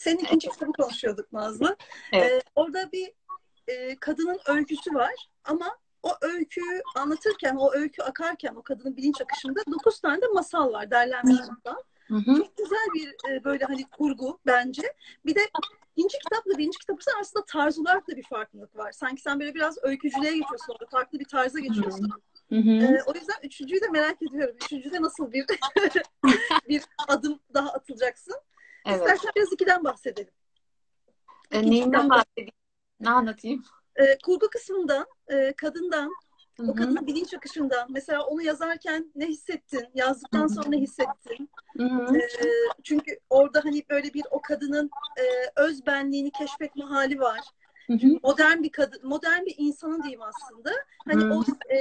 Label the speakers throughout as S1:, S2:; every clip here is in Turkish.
S1: Senin ikinci kitabı konuşuyorduk Nazlı.
S2: Evet.
S1: Ee, orada bir e, kadının öyküsü var ama o öyküyü anlatırken, o öykü akarken, o kadının bilinç akışında dokuz tane de masal var derlenmiş.
S2: Hı hı.
S1: Çok güzel bir e, böyle hani kurgu bence. Bir de ikinci kitapla birinci kitap arasında tarz olarak da bir farklılık var. Sanki sen böyle biraz öykücülüğe geçiyorsun orada. Farklı bir tarza geçiyorsun.
S2: Hı hı.
S1: Ee, o yüzden üçüncüyü de merak ediyorum. Üçüncüde nasıl bir bir adım daha atılacaksın?
S2: Evet.
S1: İstersen biraz ikiden bahsedelim.
S2: E, neyinden bahsedeyim? Ne anlatayım?
S1: Ee, kurgu kısmından, e, kadından,
S2: Hı
S1: o kadının bilinç akışından. Mesela onu yazarken ne hissettin? Yazdıktan sonra ne hissettin? Ee, çünkü orada hani böyle bir o kadının e, öz benliğini keşfetme hali var.
S2: Hı hı.
S1: Modern bir kadın, modern bir insanın diyeyim aslında. Hani
S2: Hı.
S1: o e,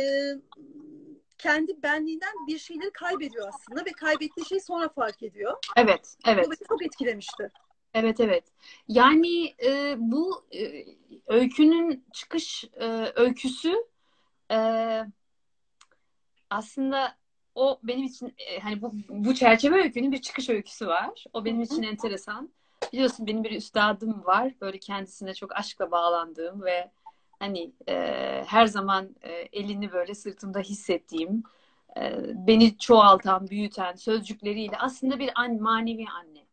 S1: kendi benliğinden bir şeyleri kaybediyor aslında ve kaybettiği şeyi sonra fark ediyor.
S2: Evet, evet.
S1: Bu beni çok etkilemişti.
S2: Evet evet. Yani e, bu e, öykünün çıkış e, öyküsü e, aslında o benim için e, hani bu bu çerçeve öykünün bir çıkış öyküsü var. O benim için enteresan. Biliyorsun benim bir üstadım var. Böyle kendisine çok aşkla bağlandığım ve hani e, her zaman e, elini böyle sırtımda hissettiğim, e, beni çoğaltan, büyüten sözcükleriyle aslında bir an, manevi anne.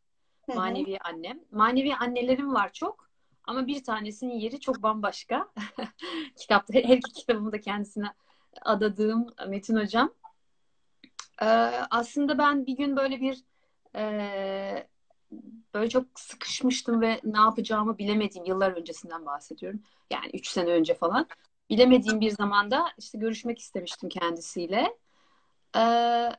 S2: Manevi annem. Manevi annelerim var çok. Ama bir tanesinin yeri çok bambaşka. Kitapta, her iki kitabımı da kendisine adadığım Metin Hocam. Ee, aslında ben bir gün böyle bir e, böyle çok sıkışmıştım ve ne yapacağımı bilemediğim yıllar öncesinden bahsediyorum. Yani üç sene önce falan. Bilemediğim bir zamanda işte görüşmek istemiştim kendisiyle. Ee,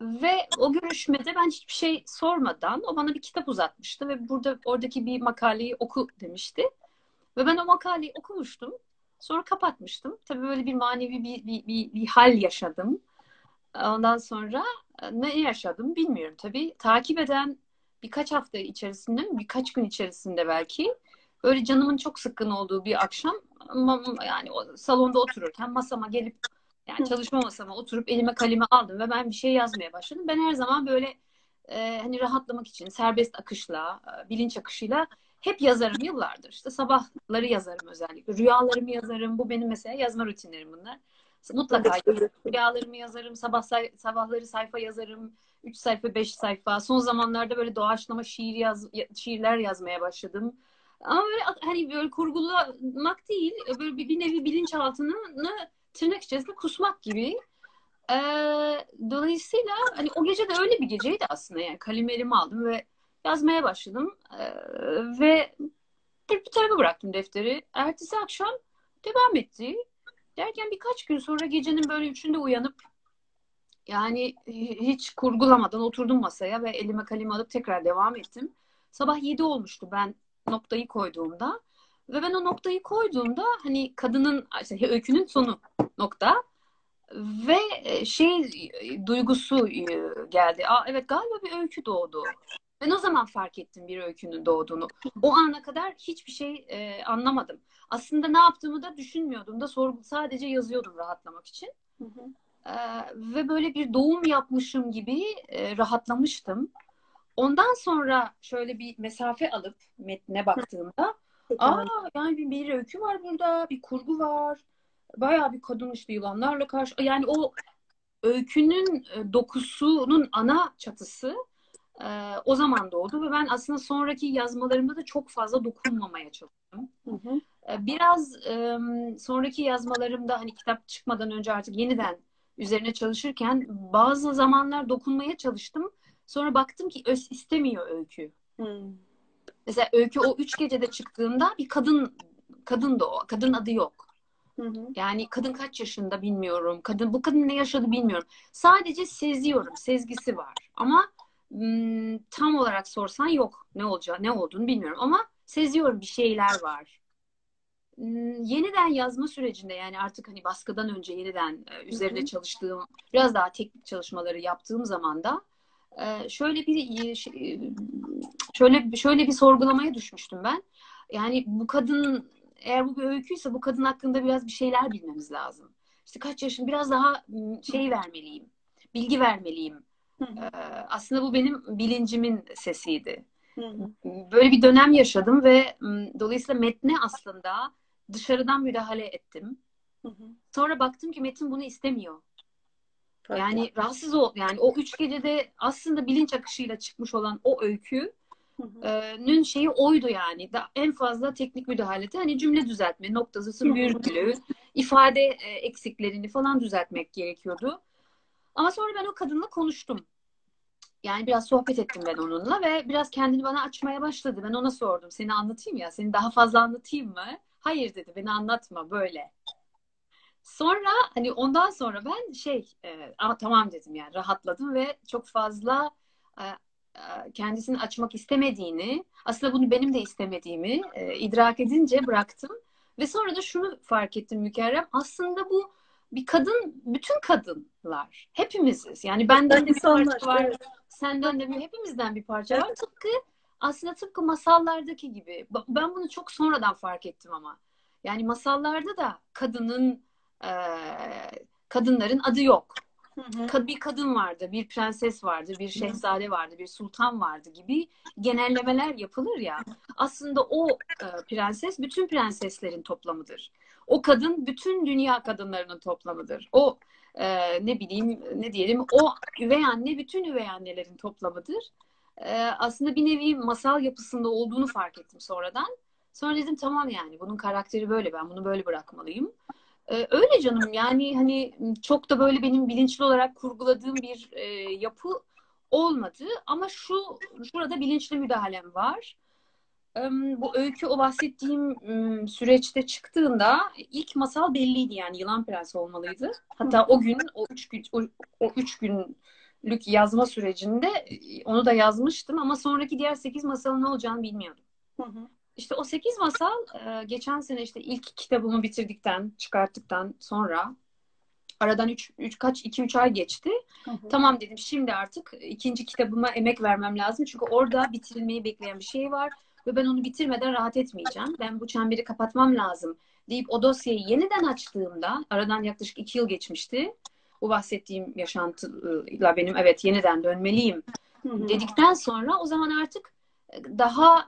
S2: ve o görüşmede ben hiçbir şey sormadan o bana bir kitap uzatmıştı ve burada oradaki bir makaleyi oku demişti. Ve ben o makaleyi okumuştum. Sonra kapatmıştım. Tabii böyle bir manevi bir, bir, bir, bir hal yaşadım. Ondan sonra e, ne yaşadım bilmiyorum tabii. Takip eden birkaç hafta içerisinde, birkaç gün içerisinde belki böyle canımın çok sıkkın olduğu bir akşam yani o salonda otururken masama gelip yani çalışma masama oturup elime kalemi aldım ve ben bir şey yazmaya başladım. Ben her zaman böyle e, hani rahatlamak için serbest akışla, e, bilinç akışıyla hep yazarım yıllardır. İşte sabahları yazarım özellikle. Rüyalarımı yazarım. Bu benim mesela yazma rutinlerim bunlar. Mutlaka rüyalarımı yazarım. Sabah say- sabahları sayfa yazarım. 3 sayfa, 5 sayfa. Son zamanlarda böyle doğaçlama şiir yaz şiirler yazmaya başladım. Ama böyle hani böyle kurgulamak değil, böyle bir, bir nevi bilinçaltını tırnak içerisinde kusmak gibi. Ee, dolayısıyla hani o gece de öyle bir geceydi aslında yani kalemi elime aldım ve yazmaya başladım Ee, ve bir, bir tarafa bıraktım defteri. Ertesi akşam devam etti. Derken birkaç gün sonra gecenin böyle üçünde uyanıp yani hiç kurgulamadan oturdum masaya ve elime kalemi alıp tekrar devam ettim. Sabah 7 olmuştu ben noktayı koyduğumda. Ve ben o noktayı koyduğumda hani kadının işte öykünün sonu nokta ve şey duygusu geldi. Aa, evet galiba bir öykü doğdu. Ben o zaman fark ettim bir öykünün doğduğunu. O ana kadar hiçbir şey e, anlamadım. Aslında ne yaptığımı da düşünmüyordum da sorgu sadece yazıyordum rahatlamak için.
S1: Hı hı.
S2: E, ve böyle bir doğum yapmışım gibi e, rahatlamıştım. Ondan sonra şöyle bir mesafe alıp metne baktığımda aa yani bir, bir öykü var burada, bir kurgu var. Bayağı bir kadın işte yılanlarla karşı yani o öykünün dokusunun ana çatısı e, o zaman doğdu ve ben aslında sonraki yazmalarımda da çok fazla dokunmamaya çalıştım.
S1: Hı hı.
S2: E, biraz e, sonraki yazmalarımda hani kitap çıkmadan önce artık yeniden üzerine çalışırken bazı zamanlar dokunmaya çalıştım. Sonra baktım ki öz istemiyor öykü.
S1: Hı.
S2: Mesela öykü o üç gecede çıktığında bir kadın kadın da o. Kadın adı yok.
S1: Hı hı.
S2: Yani kadın kaç yaşında bilmiyorum. Kadın bu kadın ne yaşadı bilmiyorum. Sadece seziyorum. Sezgisi var. Ama ım, tam olarak sorsan yok. Ne olacağı, ne olduğunu bilmiyorum ama seziyorum bir şeyler var. Yeniden yazma sürecinde yani artık hani baskıdan önce yeniden e, üzerine
S1: Hı hı.
S2: çalıştığım, biraz daha teknik çalışmaları yaptığım zaman da e, şöyle bir e, şey- şöyle şöyle bir sorgulamaya düşmüştüm ben. Yani bu kadın eğer bu bir öyküyse bu kadın hakkında biraz bir şeyler bilmemiz lazım. İşte kaç yaşın biraz daha şey vermeliyim. Bilgi vermeliyim.
S1: Hı hı.
S2: Ee, aslında bu benim bilincimin sesiydi. Böyle bir dönem yaşadım ve dolayısıyla metne aslında dışarıdan müdahale ettim. Sonra baktım ki Metin bunu istemiyor. Yani rahatsız ol yani o üç gecede aslında bilinç akışıyla çıkmış olan o öykü nün şeyi oydu yani. Da en fazla teknik müdahalede hani cümle düzeltme, noktası, virgülü, ifade eksiklerini falan düzeltmek gerekiyordu. Ama sonra ben o kadınla konuştum. Yani biraz sohbet ettim ben onunla ve biraz kendini bana açmaya başladı. Ben ona sordum. Seni anlatayım ya. Seni daha fazla anlatayım mı? Hayır dedi. Beni anlatma böyle. Sonra hani ondan sonra ben şey e, tamam dedim yani rahatladım ve çok fazla e, e, kendisini açmak istemediğini aslında bunu benim de istemediğimi e, idrak edince bıraktım. Ve sonra da şunu fark ettim Mükerrem. Aslında bu bir kadın, bütün kadınlar. Hepimiziz. Yani benden de bir parça var. Senden de bir, hepimizden bir parça var. Tıpkı aslında tıpkı masallardaki gibi. Ben bunu çok sonradan fark ettim ama. Yani masallarda da kadının e, kadınların adı yok. Hı Bir kadın vardı, bir prenses vardı, bir şehzade vardı, bir sultan vardı gibi genellemeler yapılır ya. Aslında o e, prenses bütün prenseslerin toplamıdır. O kadın bütün dünya kadınlarının toplamıdır. O e, ne bileyim ne diyelim o üvey anne bütün üvey annelerin toplamıdır. E, aslında bir nevi masal yapısında olduğunu fark ettim sonradan. Sonra dedim tamam yani bunun karakteri böyle ben bunu böyle bırakmalıyım. Ee, öyle canım yani hani çok da böyle benim bilinçli olarak kurguladığım bir e, yapı olmadı ama şu şurada bilinçli müdahalem var. Ee, bu öykü o bahsettiğim süreçte çıktığında ilk masal belliydi yani Yılan Prens olmalıydı. Hatta o gün o üç gün o, o üç günlük yazma sürecinde e, onu da yazmıştım ama sonraki diğer sekiz masalın ne olacağını bilmiyordum. Hı hı. İşte o sekiz masal e, geçen sene işte ilk kitabımı bitirdikten, çıkarttıktan sonra aradan üç, üç kaç iki üç ay geçti. Hı hı. Tamam dedim şimdi artık ikinci kitabıma emek vermem lazım. Çünkü orada bitirilmeyi bekleyen bir şey var ve ben onu bitirmeden rahat etmeyeceğim. Ben bu çemberi kapatmam lazım deyip o dosyayı yeniden açtığımda aradan yaklaşık iki yıl geçmişti. Bu bahsettiğim yaşantıyla benim evet yeniden dönmeliyim dedikten sonra o zaman artık daha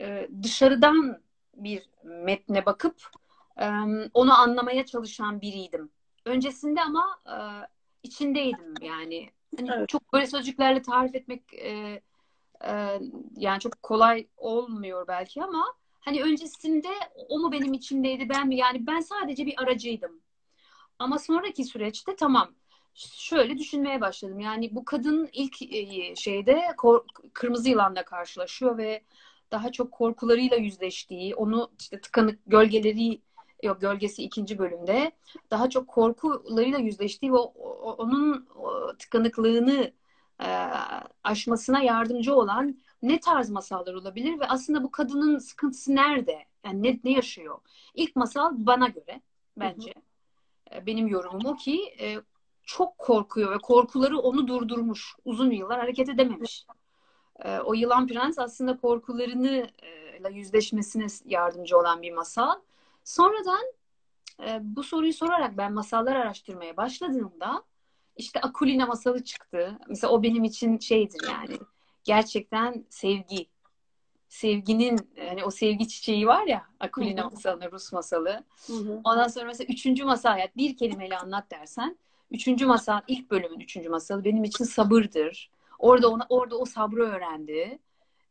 S2: e, dışarıdan bir metne bakıp onu anlamaya çalışan biriydim. Öncesinde ama e, içindeydim yani. Hani evet. Çok böyle sözcüklerle tarif etmek e, yani çok kolay olmuyor belki ama hani öncesinde o mu benim içindeydi ben mi? Yani ben sadece bir aracıydım. Ama sonraki süreçte tamam şöyle düşünmeye başladım. Yani bu kadın ilk şeyde kırmızı yılanla karşılaşıyor ve daha çok korkularıyla yüzleştiği, onu işte tıkanık gölgeleri yok gölgesi ikinci bölümde daha çok korkularıyla yüzleştiği ve onun tıkanıklığını e, aşmasına yardımcı olan ne tarz masallar olabilir ve aslında bu kadının sıkıntısı nerede? Yani ne, ne yaşıyor? İlk masal bana göre bence hı hı. E, benim yorumum o ki e, çok korkuyor ve korkuları onu durdurmuş. Uzun yıllar hareket edememiş. Ee, o yılan prens aslında korkularını e, yüzleşmesine yardımcı olan bir masal. Sonradan e, bu soruyu sorarak ben masallar araştırmaya başladığımda işte Akulina masalı çıktı. Mesela o benim için şeydir yani gerçekten sevgi. Sevginin hani o sevgi çiçeği var ya Akulina masalı, Rus masalı. Ondan sonra mesela üçüncü masal yani bir kelimeyle anlat dersen üçüncü masal ilk bölümün üçüncü masalı benim için sabırdır. Orada ona orada o sabrı öğrendi.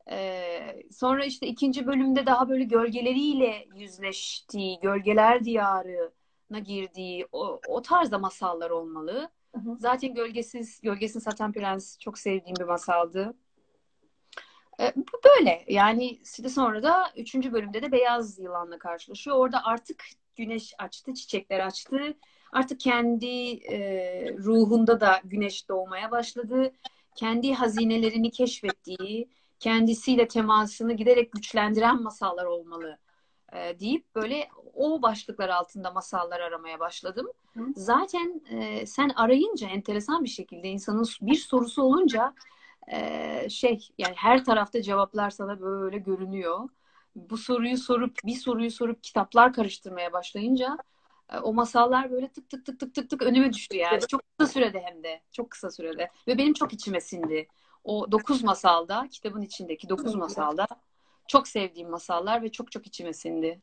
S2: Ee, sonra işte ikinci bölümde daha böyle gölgeleriyle yüzleştiği, gölgeler diyarına girdiği o, o tarzda masallar olmalı. Hı hı. Zaten Gölgesiz, Gölgesini Satan Prens çok sevdiğim bir masaldı. Ee, böyle yani sonra da üçüncü bölümde de Beyaz Yılan'la karşılaşıyor. Orada artık güneş açtı, çiçekler açtı. Artık kendi e, ruhunda da güneş doğmaya başladı kendi hazinelerini keşfettiği, kendisiyle temasını giderek güçlendiren masallar olmalı e, deyip böyle o başlıklar altında masallar aramaya başladım. Hı. Zaten e, sen arayınca enteresan bir şekilde insanın bir sorusu olunca e, şey yani her tarafta cevaplar sana böyle görünüyor. Bu soruyu sorup bir soruyu sorup kitaplar karıştırmaya başlayınca e, o masallar böyle tık tık tık tık tık tık önüme düştü yani. Çok kısa sürede hem de. Çok kısa sürede. Ve benim çok içime sindi. o dokuz masalda, kitabın içindeki dokuz masalda çok sevdiğim masallar ve çok çok içime sindi.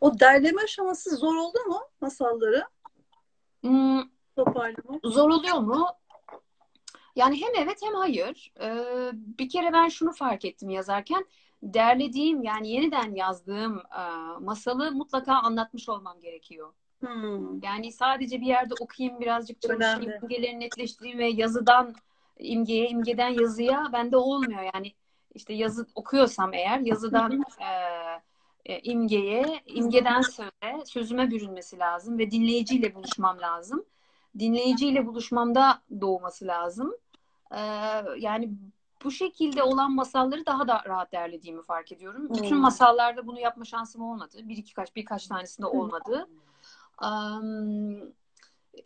S1: O derleme aşaması zor oldu mu masalları?
S2: Hmm,
S1: Toparlama.
S2: zor oluyor mu? Yani hem evet hem hayır. Ee, bir kere ben şunu fark ettim yazarken. Derlediğim yani yeniden yazdığım e, masalı mutlaka anlatmış olmam gerekiyor.
S1: Hmm.
S2: Yani sadece bir yerde okuyayım, birazcık çalışayım,
S1: Önemli.
S2: imgelerini netleştireyim ve yazıdan imgeye, imgeden yazıya bende olmuyor. Yani işte yazı okuyorsam eğer yazıdan e, e, imgeye, imgeden söze, sözüme bürünmesi lazım ve dinleyiciyle buluşmam lazım. Dinleyiciyle buluşmamda doğması lazım. E, yani bu şekilde olan masalları daha da rahat derlediğimi fark ediyorum. Bütün
S1: Hmm.
S2: masallarda bunu yapma şansım olmadı. Bir iki kaç birkaç tanesinde olmadı. Am,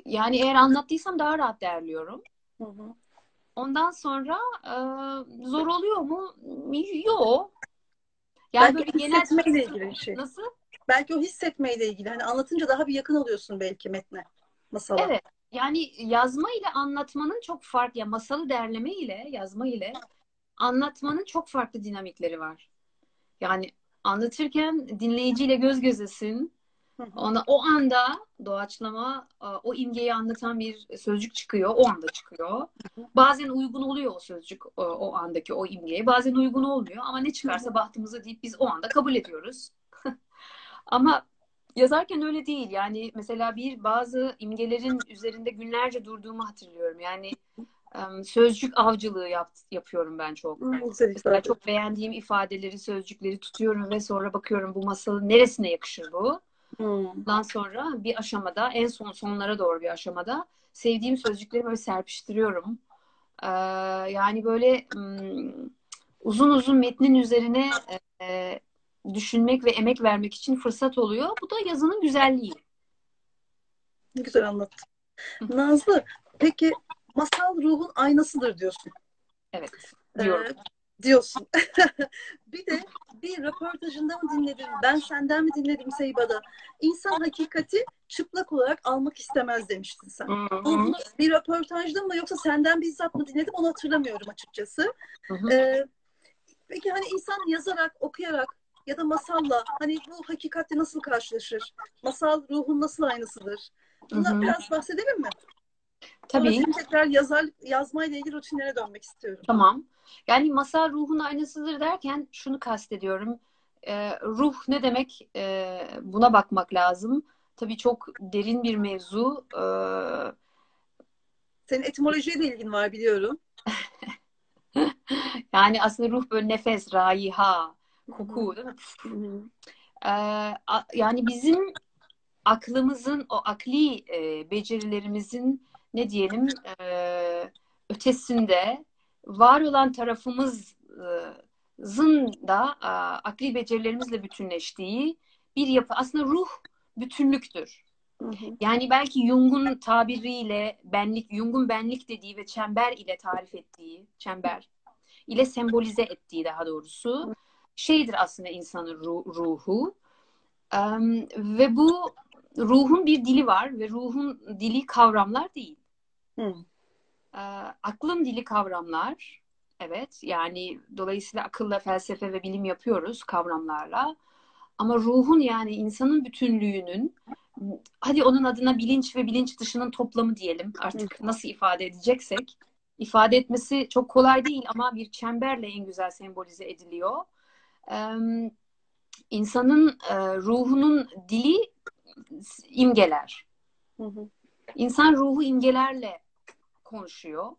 S2: yani eğer anlattıysam daha rahat derliyorum.
S1: Hı hı.
S2: Ondan sonra e, zor oluyor mu? Yok. Yani
S1: belki
S2: böyle genel
S1: ilgili bir şey.
S2: nasıl?
S1: Belki o hissetmeyle ilgili. Hani anlatınca daha bir yakın oluyorsun belki metne, masala.
S2: Evet. Yani yazma ile anlatmanın çok farklı. Ya masalı derleme ile yazma ile anlatmanın çok farklı dinamikleri var. Yani anlatırken dinleyiciyle göz gözesin. Ona o anda doğaçlama o imgeyi anlatan bir sözcük çıkıyor. O anda çıkıyor. Bazen uygun oluyor o sözcük o, o andaki o imgeye. Bazen uygun olmuyor ama ne çıkarsa bahtımıza deyip biz o anda kabul ediyoruz. Ama yazarken öyle değil. Yani mesela bir bazı imgelerin üzerinde günlerce durduğumu hatırlıyorum. Yani sözcük avcılığı yap, yapıyorum ben çok. Mesela çok beğendiğim ifadeleri, sözcükleri tutuyorum ve sonra bakıyorum bu masalın neresine yakışır bu? Ondan sonra bir aşamada, en son sonlara doğru bir aşamada sevdiğim sözcükleri böyle serpiştiriyorum. Ee, yani böyle hmm, uzun uzun metnin üzerine e, düşünmek ve emek vermek için fırsat oluyor. Bu da yazının güzelliği.
S1: Ne güzel anlattın. Nazlı, peki masal ruhun aynasıdır diyorsun.
S2: Evet, diyorum.
S1: Ee, diyorsun. bir de bir röportajında mı dinledim, ben senden mi dinledim Seyba'da? İnsan hakikati çıplak olarak almak istemez demiştin sen.
S2: Hı hı.
S1: Bunu bir röportajda mı yoksa senden bizzat mı dinledim onu hatırlamıyorum açıkçası.
S2: Hı hı.
S1: Ee, peki hani insan yazarak, okuyarak ya da masalla hani bu hakikatle nasıl karşılaşır? Masal ruhun nasıl aynasıdır? Bundan
S2: Hı hı.
S1: biraz bahsedelim mi? Sonra
S2: Tabii.
S1: senin tekrar yazar, yazmayla ilgili rutinlere dönmek istiyorum.
S2: Tamam. Yani masal ruhun aynasıdır derken şunu kastediyorum. Ee, ruh ne demek? Ee, buna bakmak lazım. Tabii çok derin bir mevzu. Ee,
S1: Senin etimolojiyle ilgin var biliyorum.
S2: yani aslında ruh böyle nefes, raiha, koku değil mi? Ee, a- yani bizim aklımızın, o akli e, becerilerimizin ne diyelim e, ötesinde var olan tarafımızın da e, akli becerilerimizle bütünleştiği bir yapı. Aslında ruh bütünlüktür.
S1: Hı hı.
S2: Yani belki Jung'un tabiriyle benlik, Jung'un benlik dediği ve çember ile tarif ettiği, çember ile sembolize ettiği daha doğrusu şeydir aslında insanın ru- ruhu. Ve bu ruhun bir dili var ve ruhun dili kavramlar değil.
S1: Hı.
S2: Ee, aklın dili kavramlar. Evet, yani dolayısıyla akılla felsefe ve bilim yapıyoruz kavramlarla. Ama ruhun yani insanın bütünlüğünün hadi onun adına bilinç ve bilinç dışının toplamı diyelim artık nasıl ifade edeceksek ifade etmesi çok kolay değil ama bir çemberle en güzel sembolize ediliyor. İnsanın e, ruhunun dili imgeler.
S1: Hı hı.
S2: İnsan ruhu imgelerle konuşuyor.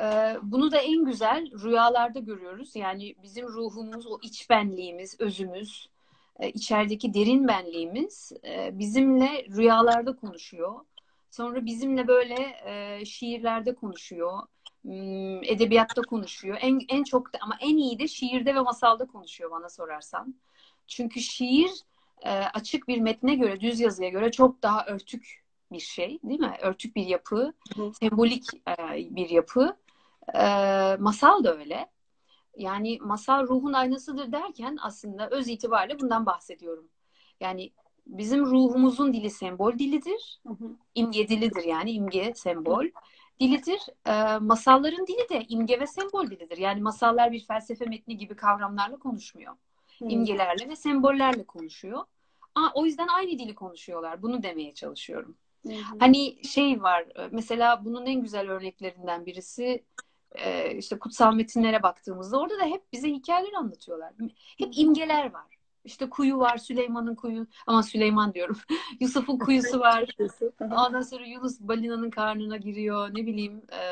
S2: Ee, bunu da en güzel rüyalarda görüyoruz. Yani bizim ruhumuz, o iç benliğimiz, özümüz, e, içerideki derin benliğimiz e, bizimle rüyalarda konuşuyor. Sonra bizimle böyle e, şiirlerde konuşuyor, edebiyatta konuşuyor. En en çok da ama en iyi de şiirde ve masalda konuşuyor bana sorarsan. Çünkü şiir e, açık bir metne göre, düz yazıya göre çok daha örtük bir şey, değil mi? Örtük bir yapı,
S1: Hı.
S2: sembolik e, bir yapı. E, masal da öyle. Yani masal ruhun aynasıdır derken aslında öz itibariyle bundan bahsediyorum. Yani bizim ruhumuzun dili sembol dilidir.
S1: Hı hı.
S2: İmge dilidir yani imge, sembol. Dilidir. E, masalların dili de imge ve sembol dilidir. Yani masallar bir felsefe metni gibi kavramlarla konuşmuyor. Hmm. İmgelerle ve sembollerle konuşuyor. Aa, o yüzden aynı dili konuşuyorlar. Bunu demeye çalışıyorum. Hı. Hani şey var e, mesela bunun en güzel örneklerinden birisi e, işte kutsal metinlere baktığımızda orada da hep bize hikayeler anlatıyorlar. Hep imgeler var. İşte kuyu var, Süleyman'ın kuyu, ama Süleyman diyorum. Yusuf'un kuyusu var. Ondan sonra Yunus balinanın karnına giriyor. Ne bileyim e,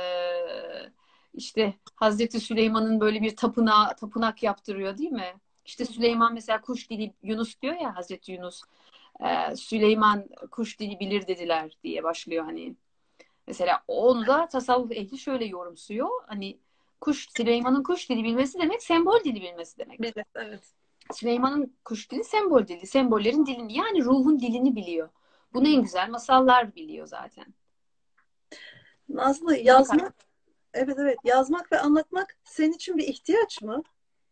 S2: işte Hazreti Süleyman'ın böyle bir tapınağı, tapınak yaptırıyor değil mi? İşte Süleyman mesela kuş dili Yunus diyor ya Hazreti Yunus. E, Süleyman kuş dili bilir dediler diye başlıyor hani. Mesela onu da tasavvuf ehli şöyle yorumsuyor. Hani kuş Süleyman'ın kuş dili bilmesi demek sembol dili bilmesi demek.
S1: Evet, evet.
S2: Süleyman'ın kuş dili sembol dili. Sembollerin dilini yani ruhun dilini biliyor. Bunu en güzel masallar biliyor zaten.
S1: Nazlı yazmak evet evet yazmak ve anlatmak senin için bir ihtiyaç mı?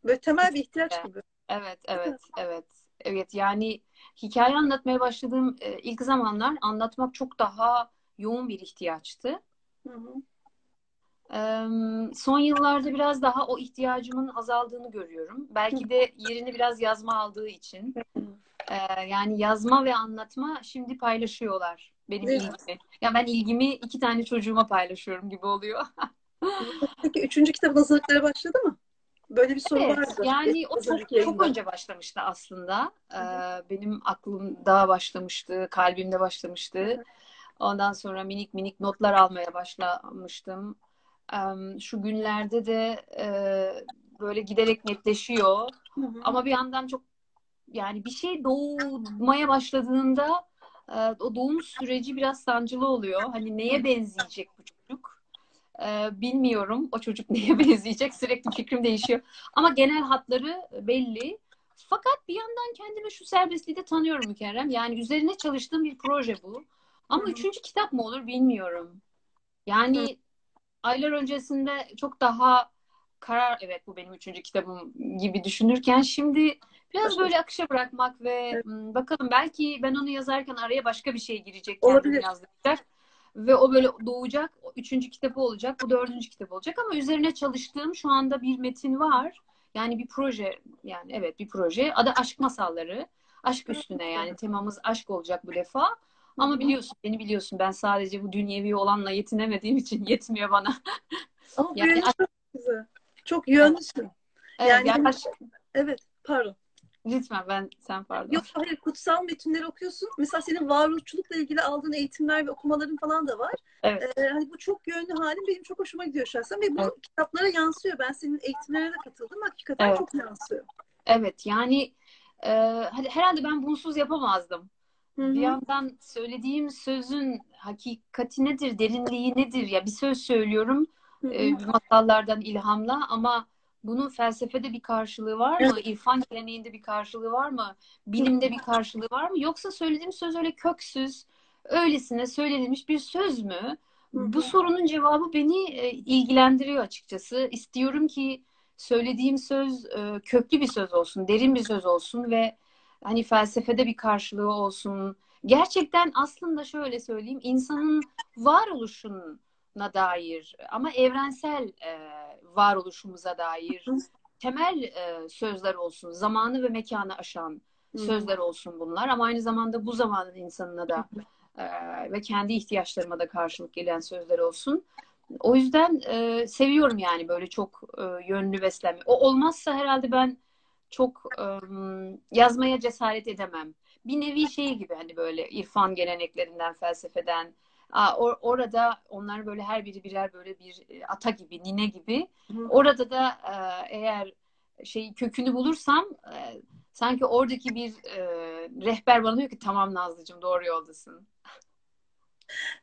S1: Böyle temel bir ihtiyaç gibi.
S2: Evet evet evet. Evet yani hikaye anlatmaya başladığım e, ilk zamanlar anlatmak çok daha yoğun bir ihtiyaçtı. Hı hı. Son yıllarda biraz daha o ihtiyacımın azaldığını görüyorum. Belki de yerini biraz yazma aldığı için. Yani yazma ve anlatma şimdi paylaşıyorlar benim evet. ilgimi. Ya ben ilgimi iki tane çocuğuma paylaşıyorum gibi oluyor.
S1: Peki üçüncü kitap hazırlıklara başladı mı? Böyle bir soru
S2: evet,
S1: vardı.
S2: Yani o çok, çok önce başlamıştı aslında. Ee, benim aklımda başlamıştı, kalbimde başlamıştı. Ondan sonra minik minik notlar almaya başlamıştım şu günlerde de e, böyle giderek netleşiyor. Hı hı. Ama bir yandan çok yani bir şey doğmaya başladığında e, o doğum süreci biraz sancılı oluyor. Hani neye benzeyecek bu çocuk? E, bilmiyorum. O çocuk neye benzeyecek? Sürekli fikrim değişiyor. Ama genel hatları belli. Fakat bir yandan kendime şu serbestliği de tanıyorum Mükerrem. Yani üzerine çalıştığım bir proje bu. Ama Hı-hı. üçüncü kitap mı olur bilmiyorum. Yani aylar öncesinde çok daha karar evet bu benim üçüncü kitabım gibi düşünürken şimdi biraz böyle akışa bırakmak ve evet. bakalım belki ben onu yazarken araya başka bir şey girecek kendim yazdıracak ve o böyle doğacak o üçüncü kitabı olacak bu dördüncü kitap olacak ama üzerine çalıştığım şu anda bir metin var. Yani bir proje yani evet bir proje. Adı aşk masalları. Aşk üstüne yani temamız aşk olacak bu defa ama biliyorsun, beni biliyorsun. Ben sadece bu dünyevi olanla yetinemediğim için yetmiyor bana.
S1: Ama yani, çok güzel. Çok yönlüsün.
S2: Evet, yani, yani
S1: evet, pardon.
S2: Lütfen ben sen pardon.
S1: Yok hayır kutsal metinleri okuyorsun. Mesela senin varoluşçulukla ilgili aldığın eğitimler ve okumaların falan da var. Evet. Ee, hani bu çok yönlü halin benim çok hoşuma gidiyor şahsen ve bu evet. kitaplara yansıyor. Ben senin eğitimlerine de katıldım. Hakikaten evet. çok yansıyor.
S2: Evet yani e, herhalde ben bunsuz yapamazdım. Hı-hı. Bir yandan söylediğim sözün hakikati nedir, derinliği nedir? Ya bir söz söylüyorum e, masallardan ilhamla ama bunun felsefede bir karşılığı var mı? İrfan geleneğinde bir karşılığı var mı? Bilimde bir karşılığı var mı? Yoksa söylediğim söz öyle köksüz, öylesine söylenilmiş bir söz mü? Bu sorunun cevabı beni e, ilgilendiriyor açıkçası. İstiyorum ki söylediğim söz e, köklü bir söz olsun, derin bir söz olsun ve hani felsefede bir karşılığı olsun. Gerçekten aslında şöyle söyleyeyim insanın varoluşuna dair ama evrensel e, varoluşumuza dair temel e, sözler olsun. Zamanı ve mekanı aşan sözler olsun bunlar ama aynı zamanda bu zamanın insanına da e, ve kendi ihtiyaçlarıma da karşılık gelen sözler olsun. O yüzden e, seviyorum yani böyle çok e, yönlü beslenme. O olmazsa herhalde ben çok um, yazmaya cesaret edemem. Bir nevi şey gibi hani böyle irfan geleneklerinden, felsefeden. Aa, or, orada onlar böyle her biri birer böyle bir e, ata gibi, nine gibi. Hı. Orada da e, eğer şey kökünü bulursam e, sanki oradaki bir e, rehber bana diyor ki tamam Nazlıcığım doğru yoldasın.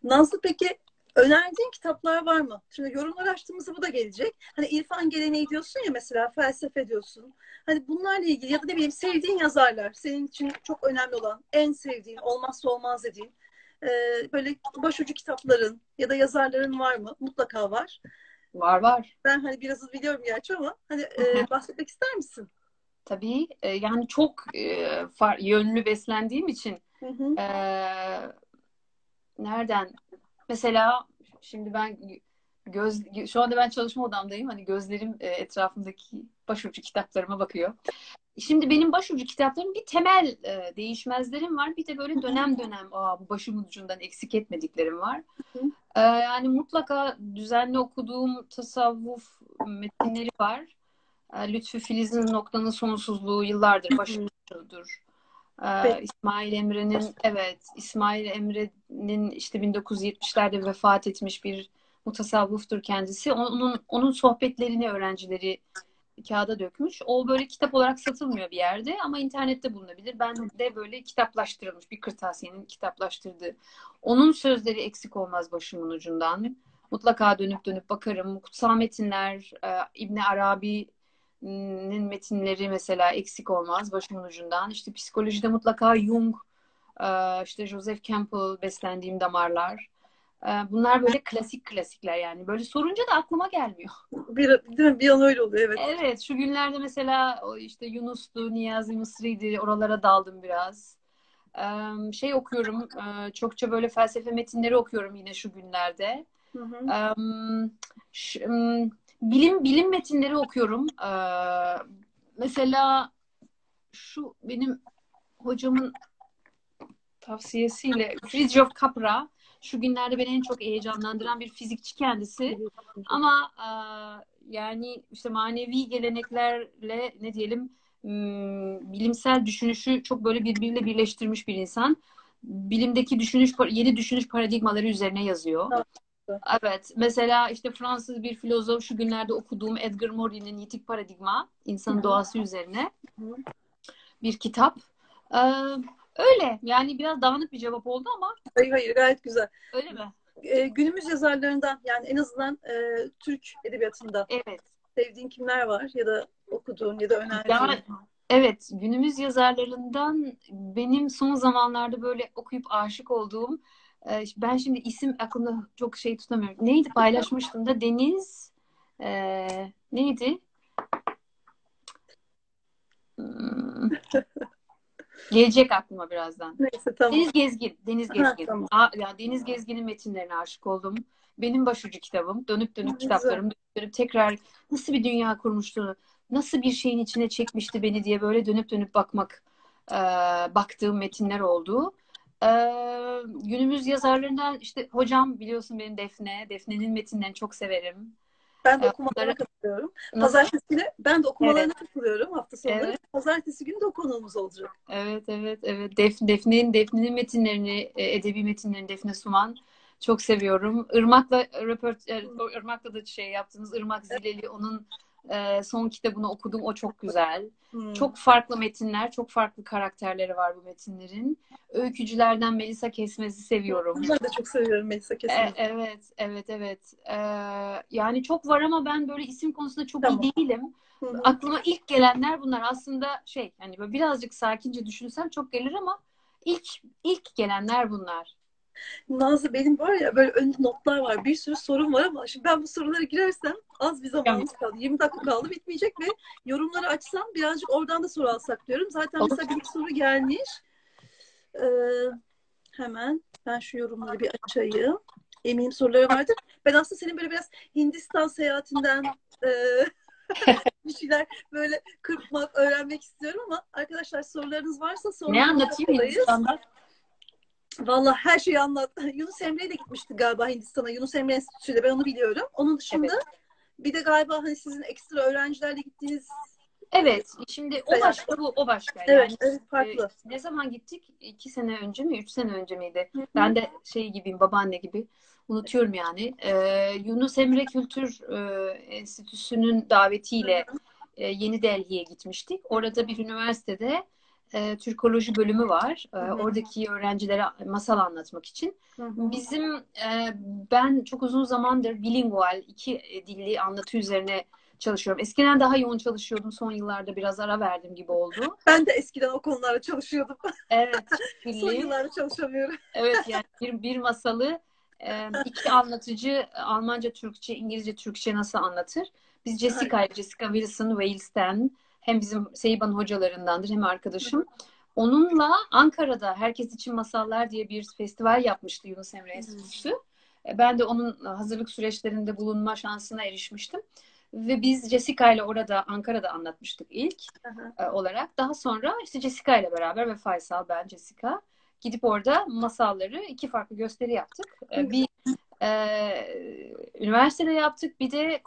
S1: Nazlı peki önerdiğin kitaplar var mı? Şimdi yorumlar açtığımızda bu da gelecek. Hani irfan geleneği diyorsun ya mesela felsefe diyorsun. Hani bunlarla ilgili ya da ne bileyim sevdiğin yazarlar. Senin için çok önemli olan, en sevdiğin, olmazsa olmaz dediğin e, böyle başucu kitapların ya da yazarların var mı? Mutlaka var.
S2: Var var.
S1: Ben hani biraz biliyorum gerçi ama hani e, bahsetmek ister misin?
S2: Tabii. E, yani çok e, far, yönlü beslendiğim için e, nereden mesela Şimdi ben göz şu anda ben çalışma odamdayım. Hani gözlerim e, etrafımdaki başucu kitaplarıma bakıyor. Şimdi benim başucu kitaplarım bir temel e, değişmezlerim var. Bir de böyle dönem dönem Aa, bu başımın ucundan eksik etmediklerim var. E, yani mutlaka düzenli okuduğum tasavvuf metinleri var. E, Lütfü Filiz'in Noktanın Sonsuzluğu yıllardır başucudur. Ee, İsmail Emre'nin evet İsmail Emre'nin işte 1970'lerde vefat etmiş bir mutasavvuftur kendisi. Onun onun sohbetlerini öğrencileri kağıda dökmüş. O böyle kitap olarak satılmıyor bir yerde ama internette bulunabilir. Ben de böyle kitaplaştırılmış bir kırtasiyenin kitaplaştırdığı. Onun sözleri eksik olmaz başımın ucundan. Mutlaka dönüp dönüp bakarım. Kutsal metinler, e, İbni Arabi'nin metinleri mesela eksik olmaz başımın ucundan. İşte psikolojide mutlaka Jung, e, işte Joseph Campbell beslendiğim damarlar. Ee, bunlar böyle klasik klasikler yani. Böyle sorunca da aklıma gelmiyor.
S1: Bir, değil mi? Bir an öyle oluyor evet.
S2: Evet şu günlerde mesela işte Yunus'tu, Niyazi Mısri'ydi oralara daldım biraz. Ee, şey okuyorum e, çokça böyle felsefe metinleri okuyorum yine şu günlerde. Hı hı. Ee, bilim bilim metinleri okuyorum. Mesela şu benim hocamın tavsiyesiyle Fridtjof Capra şu günlerde beni en çok heyecanlandıran bir fizikçi kendisi. Ama e, yani işte manevi geleneklerle ne diyelim bilimsel düşünüşü çok böyle birbiriyle birleştirmiş bir insan. Bilimdeki düşünüş yeni düşünüş paradigmaları üzerine yazıyor. Evet. Mesela işte Fransız bir filozof şu günlerde okuduğum Edgar Morin'in Yitik Paradigma, insanın doğası üzerine bir kitap. Ee, Öyle. Yani biraz dağınık bir cevap oldu ama.
S1: Hayır hayır gayet güzel.
S2: Öyle mi?
S1: Ee, günümüz yazarlarından yani en azından e, Türk edebiyatında
S2: evet.
S1: sevdiğin kimler var ya da okuduğun ya da önerdiğin?
S2: Ya, evet. Günümüz yazarlarından benim son zamanlarda böyle okuyup aşık olduğum e, ben şimdi isim aklımda çok şey tutamıyorum. Neydi paylaşmıştım da Deniz e, neydi? Hmm. Gelecek aklıma birazdan.
S1: Neyse tamam.
S2: Deniz Gezgin. Deniz Gezgin. Ha, tamam. Aa, ya Deniz Gezgin'in metinlerine aşık oldum. Benim başucu kitabım. Dönüp dönüp kitaplarım. Dönüp dönüp tekrar nasıl bir dünya kurmuştu, nasıl bir şeyin içine çekmişti beni diye böyle dönüp dönüp bakmak e, baktığım metinler oldu. E, günümüz yazarlarından işte hocam biliyorsun benim Defne. Defne'nin metinlerini çok severim.
S1: Ben de okumalarına evet. katılıyorum. Pazartesi günü ben de okumalarına evet. katılıyorum hafta sonları. Evet. Pazartesi günü de o konuğumuz olacak.
S2: Evet evet evet. Def, Defne'nin Defne'nin metinlerini, e, edebi metinlerini Defne Suman çok seviyorum. Irmak'la röport e, Irmak'la da şey yaptınız. Irmak Zileli onun e, son kitabını okudum. O çok güzel. Hmm. Çok farklı metinler, çok farklı karakterleri var bu metinlerin. Öykücülerden Melisa Kesmez'i seviyorum.
S1: Ben de çok seviyorum Melisa Kesmez'i.
S2: E, evet, evet, evet. E, yani çok var ama ben böyle isim konusunda çok tamam. iyi değilim. Hı-hı. Aklıma ilk gelenler bunlar. Aslında şey, hani böyle birazcık sakince düşünsem çok gelir ama ilk ilk gelenler bunlar.
S1: Nazlı benim var ya böyle önümde notlar var. Bir sürü sorun var ama şimdi ben bu sorulara girersem az bir zamanımız kaldı. 20 dakika kaldı bitmeyecek ve yorumları açsam birazcık oradan da soru alsak diyorum. Zaten Olur. mesela bir soru gelmiş. Ee, hemen ben şu yorumları bir açayım. Eminim soruları vardır. Ben aslında senin böyle biraz Hindistan seyahatinden e, bir şeyler böyle kırpmak, öğrenmek istiyorum ama arkadaşlar sorularınız varsa sorun.
S2: Ne anlatayım Hindistan'da?
S1: Valla her şeyi anlat. Yunus Emre'ye de gitmişti galiba Hindistan'a. Yunus Emre Enstitüsü'yle ben onu biliyorum. Onun dışında evet. bir de galiba hani sizin ekstra öğrencilerle gittiğiniz
S2: Evet. Şimdi o başka bu o başka.
S1: Evet, yani, evet farklı.
S2: E, ne zaman gittik? İki sene önce mi? Üç sene önce miydi? Hı-hı. Ben de şey gibiyim babaanne gibi. Unutuyorum yani. Ee, Yunus Emre Kültür e, Enstitüsü'nün davetiyle e, Yeni Delhi'ye gitmiştik. Orada bir üniversitede e, Türkoloji bölümü var. E, oradaki öğrencilere masal anlatmak için. Hı hı. Bizim e, ben çok uzun zamandır bilingual iki dilli anlatı üzerine çalışıyorum. Eskiden daha yoğun çalışıyordum. Son yıllarda biraz ara verdim gibi oldu.
S1: Ben de eskiden o konularda çalışıyordum.
S2: Evet.
S1: Son yıllarda çalışamıyorum.
S2: evet yani bir, bir masalı e, iki anlatıcı Almanca, Türkçe, İngilizce, Türkçe nasıl anlatır? Biz Jessica, Jessica Wilson Wales'ten hem bizim Seyban hocalarındandır hem arkadaşım. Onunla Ankara'da Herkes için Masallar diye bir festival yapmıştı Yunus Emre Enstitüsü. E, ben de onun hazırlık süreçlerinde bulunma şansına erişmiştim. Ve biz Jessica ile orada Ankara'da anlatmıştık ilk
S1: Aha.
S2: olarak. Daha sonra işte Jessica ile beraber ve Faysal, ben Jessica gidip orada masalları iki farklı gösteri yaptık.
S1: Hı.
S2: Bir e, üniversitede yaptık, bir de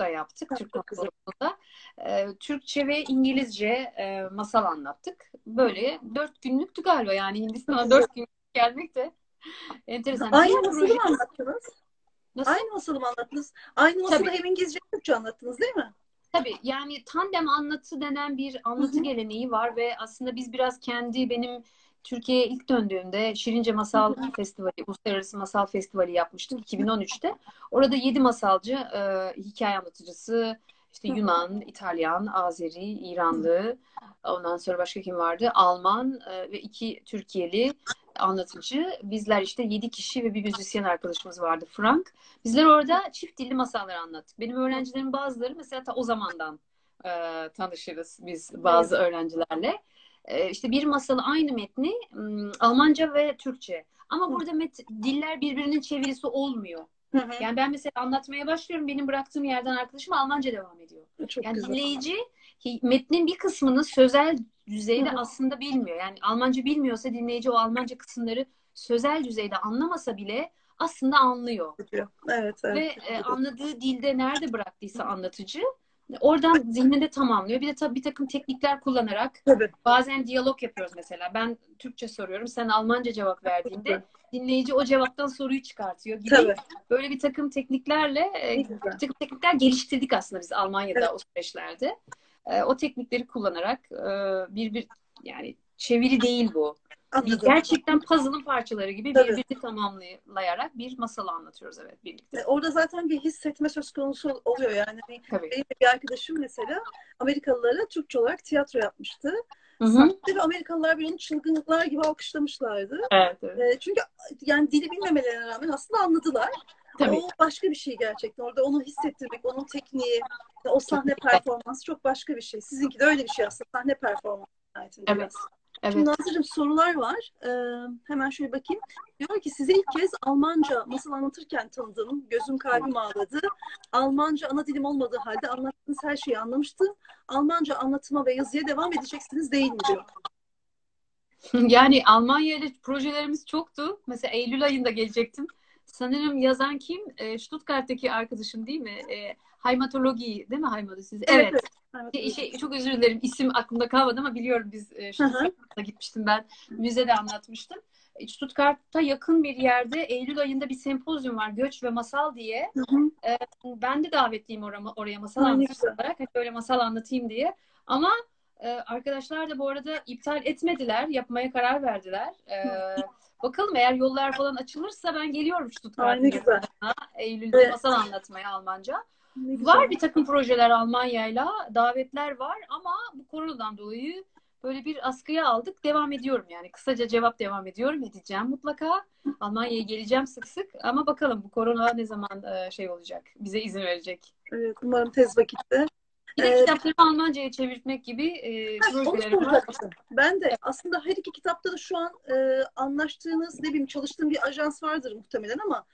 S2: konsoloslukta yaptık. Türk
S1: çok güzel.
S2: konsolosluğunda. E, Türkçe ve İngilizce e, masal anlattık. Böyle dört günlüktü galiba yani Hindistan'a dört günlük gelmek de enteresan.
S1: Aynı masalı mı anlattınız?
S2: Nasıl?
S1: Aynı masalı mı anlattınız? Aynı masalı
S2: Tabii.
S1: hem İngilizce hem Türkçe anlattınız değil mi?
S2: Tabii yani tandem anlatı denen bir anlatı
S1: Hı hı.
S2: geleneği var ve aslında biz biraz kendi benim Türkiye'ye ilk döndüğümde Şirince Masal. Festivali, Uluslararası Masal Festivali yapmıştık 2013'te. Orada yedi masalcı, e, hikaye anlatıcısı, işte. Yunan, İtalyan, Azeri, İranlı, ondan sonra başka kim vardı? Alman e, ve iki Türkiye'li anlatıcı. Bizler işte yedi kişi ve bir müzisyen arkadaşımız vardı Frank. Bizler orada çift dilli masallar anlattık. Benim öğrencilerimin bazıları mesela ta o zamandan e, tanışırız biz bazı öğrencilerle. E, işte bir masalı aynı metni Almanca ve Türkçe. Ama
S1: Hı.
S2: burada met, diller birbirinin çevirisi olmuyor.
S1: Hı hı.
S2: Yani ben mesela anlatmaya başlıyorum. Benim bıraktığım yerden arkadaşım Almanca devam ediyor.
S1: Çok
S2: Yani
S1: güzel.
S2: dinleyici metnin bir kısmını sözel düzeyde
S1: Hı hı.
S2: aslında bilmiyor. Yani Almanca bilmiyorsa dinleyici o Almanca kısımları sözel düzeyde anlamasa bile aslında anlıyor.
S1: Evet, evet.
S2: Ve e, anladığı dilde nerede bıraktıysa anlatıcı oradan zihninde tamamlıyor. Bir de tabii bir takım teknikler kullanarak
S1: Tabii.
S2: bazen diyalog yapıyoruz mesela. Ben Türkçe soruyorum, sen Almanca cevap verdiğinde dinleyici o cevaptan soruyu çıkartıyor gibi.
S1: Tabii.
S2: Böyle bir takım tekniklerle e, bir takım teknikler geliştirdik aslında biz Almanya'da
S1: Evet.
S2: o süreçlerde. E, o teknikleri kullanarak e, bir bir yani çeviri değil bu.
S1: Anladım.
S2: Gerçekten puzzle'ın parçaları gibi
S1: Tabii.
S2: birbirini tamamlayarak bir masal anlatıyoruz evet birlikte.
S1: E, Orada zaten bir hissetme söz konusu oluyor yani.
S2: Tabii.
S1: Benim bir arkadaşım mesela Amerikalılara Türkçe olarak tiyatro yapmıştı. Sadece ve Amerikalılar bir onu çılgınlıklar gibi alkışlamışlardı.
S2: Evet, evet.
S1: E, çünkü yani dili bilmemelerine rağmen aslında anladılar.
S2: Tabii.
S1: O başka bir şey gerçekten. Orada onu hissettirmek, onun tekniği, o sahne performansı çok başka bir şey. Sizinki de öyle bir şey aslında. Sahne performansı.
S2: Evet.
S1: biraz.
S2: Evet.
S1: Şimdi Nazlı'cığım sorular var. Ee, hemen şöyle bakayım. Diyor ki sizi ilk kez Almanca masal anlatırken tanıdım. Gözüm kalbim ağladı. Almanca ana dilim olmadığı halde anlattığınız her şeyi anlamıştım. Almanca anlatıma ve yazıya devam edeceksiniz değil mi diyor.
S2: Yani Almanya ile projelerimiz çoktu. Mesela Eylül ayında gelecektim. Sanırım yazan kim? E, Stuttgart'taki arkadaşım değil mi? E, Haymatologi değil mi Haymatoloji? Evet.
S1: Evet.
S2: Şey, şey, çok özür dilerim. İsim aklımda kalmadı ama biliyorum biz e, Stuttgart'a gitmiştim ben. Müzede anlatmıştım. E, Stuttgart'ta yakın bir yerde Eylül ayında bir sempozyum var. Göç ve Masal diye.
S1: Hı hı.
S2: Ben de davetliyim oraya, oraya masal anlatıcısı olarak. Hani böyle masal anlatayım diye. Ama e, arkadaşlar da bu arada iptal etmediler. Yapmaya karar verdiler. E, bakalım eğer yollar falan açılırsa ben geliyorum yakınlarına. Eylül'de
S1: Evet.
S2: masal anlatmaya Almanca. Var bir takım projeler Almanya'yla, davetler var ama bu koronadan dolayı böyle bir askıya aldık. Devam ediyorum yani. Kısaca cevap devam ediyorum. Edeceğim mutlaka. Almanya'ya geleceğim sık sık ama bakalım bu korona ne zaman e, şey olacak, bize izin verecek.
S1: Evet, umarım tez vakitte.
S2: Bir de
S1: Ee,
S2: kitapları Almanca'ya çevirtmek gibi e, projelerim var.
S1: Ben de aslında her iki kitapta da şu an e, anlaştığınız ne bileyim çalıştığım bir ajans vardır muhtemelen ama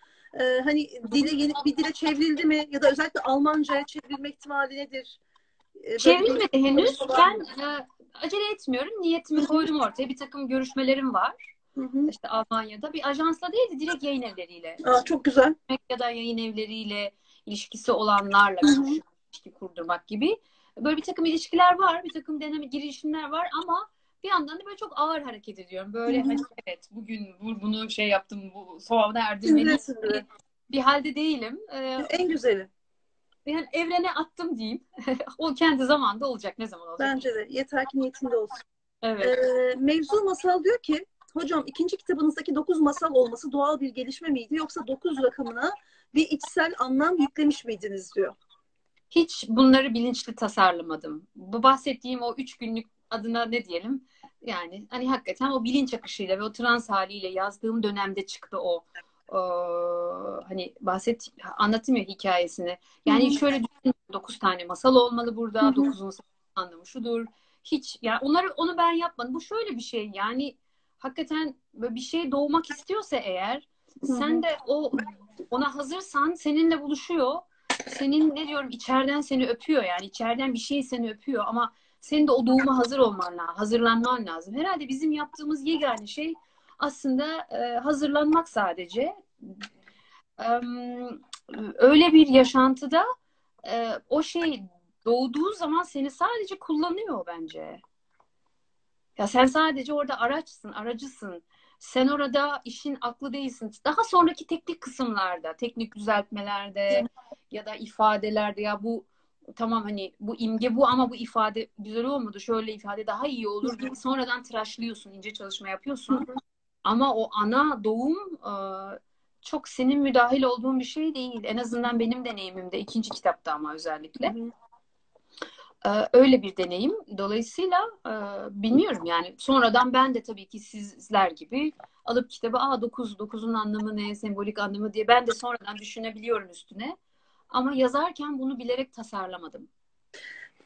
S1: e, hani dile yeni bir dile çevrildi mi ya da özellikle Almanca'ya çevrilme ihtimali nedir? E, bir-
S2: Çevrilmedi henüz. Ben e, acele etmiyorum. Niyetimi koydum ortaya. Bir takım görüşmelerim var.
S1: Hı hı.
S2: İşte Almanya'da. Bir ajansla değil de direkt yayın evleriyle.
S1: Aa, çok güzel.
S2: ya da yayın evleriyle ilişkisi olanlarla görüşüp ilişki kurdurmak gibi. Böyle bir takım ilişkiler var, bir takım deneme girişimler var ama bir yandan da böyle çok ağır hareket ediyorum. Böyle hani evet bugün bu, bunu şey yaptım, bu sonuna erdirmeliyim bir, bir halde değilim. Ee,
S1: En güzeli.
S2: yani evrene attım diyeyim. o kendi zamanda olacak. Ne zaman olacak?
S1: Bence de. Yeter ki niyetinde olsun.
S2: Evet.
S1: Ee, mevzu masal diyor ki hocam ikinci kitabınızdaki dokuz masal olması doğal bir gelişme miydi yoksa dokuz rakamına bir içsel anlam yüklemiş miydiniz diyor.
S2: Hiç bunları bilinçli tasarlamadım. Bu bahsettiğim o üç günlük adına ne diyelim? Yani hani hakikaten o bilinç akışıyla ve o trans haliyle yazdığım dönemde çıktı o o, hani bahset anlatım ya hikayesini. Yani
S1: Hı hı.
S2: şöyle düşün dokuz tane masal olmalı burada.
S1: Hı hı.
S2: Dokuzun anlamı şudur. Hiç yani onları onu ben yapmadım. Bu şöyle bir şey yani hakikaten böyle bir şey doğmak istiyorsa eğer Sen de o ona hazırsan seninle buluşuyor. Senin ne diyorum içeriden seni öpüyor yani içeriden bir şey seni öpüyor ama senin de o doğuma hazır olman lazım, hazırlanman lazım. Herhalde bizim yaptığımız yegane şey aslında e, hazırlanmak sadece. Öyle bir yaşantıda e, o şey doğduğu zaman seni sadece kullanıyor bence. Ya sen sadece orada araçsın, aracısın. Sen orada işin aklı değilsin. Daha sonraki teknik kısımlarda, teknik düzeltmelerde ya da ifadelerde ya bu tamam hani bu imge bu ama bu ifade güzel olmadı. Şöyle ifade daha iyi olur gibi sonradan tıraşlıyorsun, ince çalışma yapıyorsun. Ama o ana doğum e, çok senin müdahil olduğun bir şey değil. En azından benim deneyimimde ikinci kitapta ama özellikle. E, öyle bir deneyim. Dolayısıyla e, bilmiyorum yani. Sonradan ben de tabii ki sizler gibi alıp kitabı aa 9, 9'un anlamı ne, sembolik anlamı diye ben de sonradan düşünebiliyorum üstüne. Ama yazarken bunu bilerek tasarlamadım.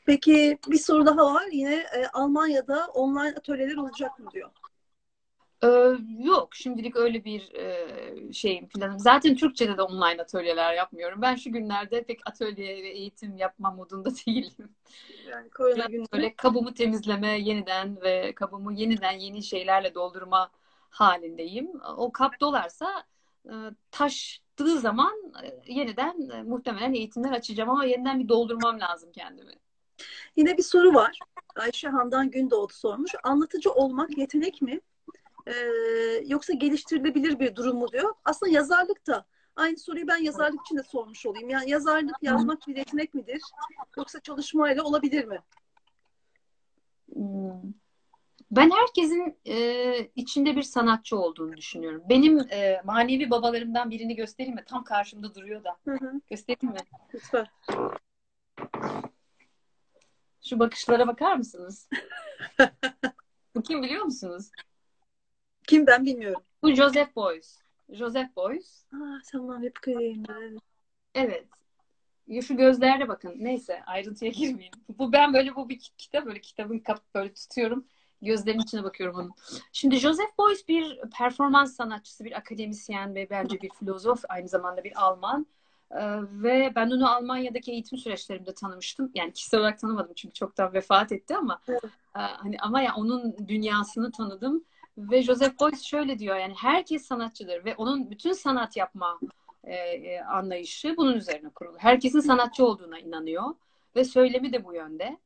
S1: Peki bir soru daha var. Yine e, Almanya'da online atölyeler olacak mı diyor.
S2: Ee, yok şimdilik öyle bir e, şeyim planım. Zaten Türkçe'de de online atölyeler yapmıyorum. Ben şu günlerde pek atölye ve eğitim yapma modunda değilim.
S1: Yani korona günü.
S2: Böyle kabımı temizleme yeniden ve kabımı yeniden yeni şeylerle doldurma halindeyim. O kap dolarsa taştığı zaman e, yeniden e, muhtemelen eğitimler açacağım ama yeniden bir doldurmam lazım kendimi.
S1: Yine bir soru var. Ayşe Handan Gündoğdu sormuş. Anlatıcı olmak yetenek mi? Ee, yoksa geliştirilebilir bir durum mu diyor. Aslında yazarlık da aynı soruyu ben yazarlık için de sormuş olayım. Yani yazarlık yazmak bir yetenek midir? Yoksa çalışmayla olabilir mi?
S2: Hmm. Ben herkesin e, içinde bir sanatçı olduğunu düşünüyorum. Benim e, manevi babalarımdan birini göstereyim mi? Tam karşımda duruyor da.
S1: Hı hı.
S2: Göstereyim mi?
S1: Lütfen.
S2: Şu bakışlara bakar mısınız? Bu kim biliyor musunuz?
S1: Kim ben bilmiyorum.
S2: Bu Joseph Beuys. Joseph Beuys.
S1: Aa, tamam hep kırayım.
S2: Evet. Şu gözlerde bakın. Neyse ayrıntıya girmeyeyim. Bu ben böyle bu bir kitap böyle kitabın kap böyle tutuyorum. Gözlerimin içine bakıyorum onun. Şimdi Joseph Beuys bir performans sanatçısı, bir akademisyen ve bence bir filozof, aynı zamanda bir Alman. Ee, ve ben onu Almanya'daki eğitim süreçlerimde tanımıştım. Yani kişisel olarak tanımadım çünkü çoktan vefat etti ama
S1: evet.
S2: e, hani ama ya onun dünyasını tanıdım ve Joseph Beuys şöyle diyor yani herkes sanatçıdır ve onun bütün sanat yapma e, e, anlayışı bunun üzerine kurulu. Herkesin sanatçı olduğuna inanıyor ve söylemi de bu yönde.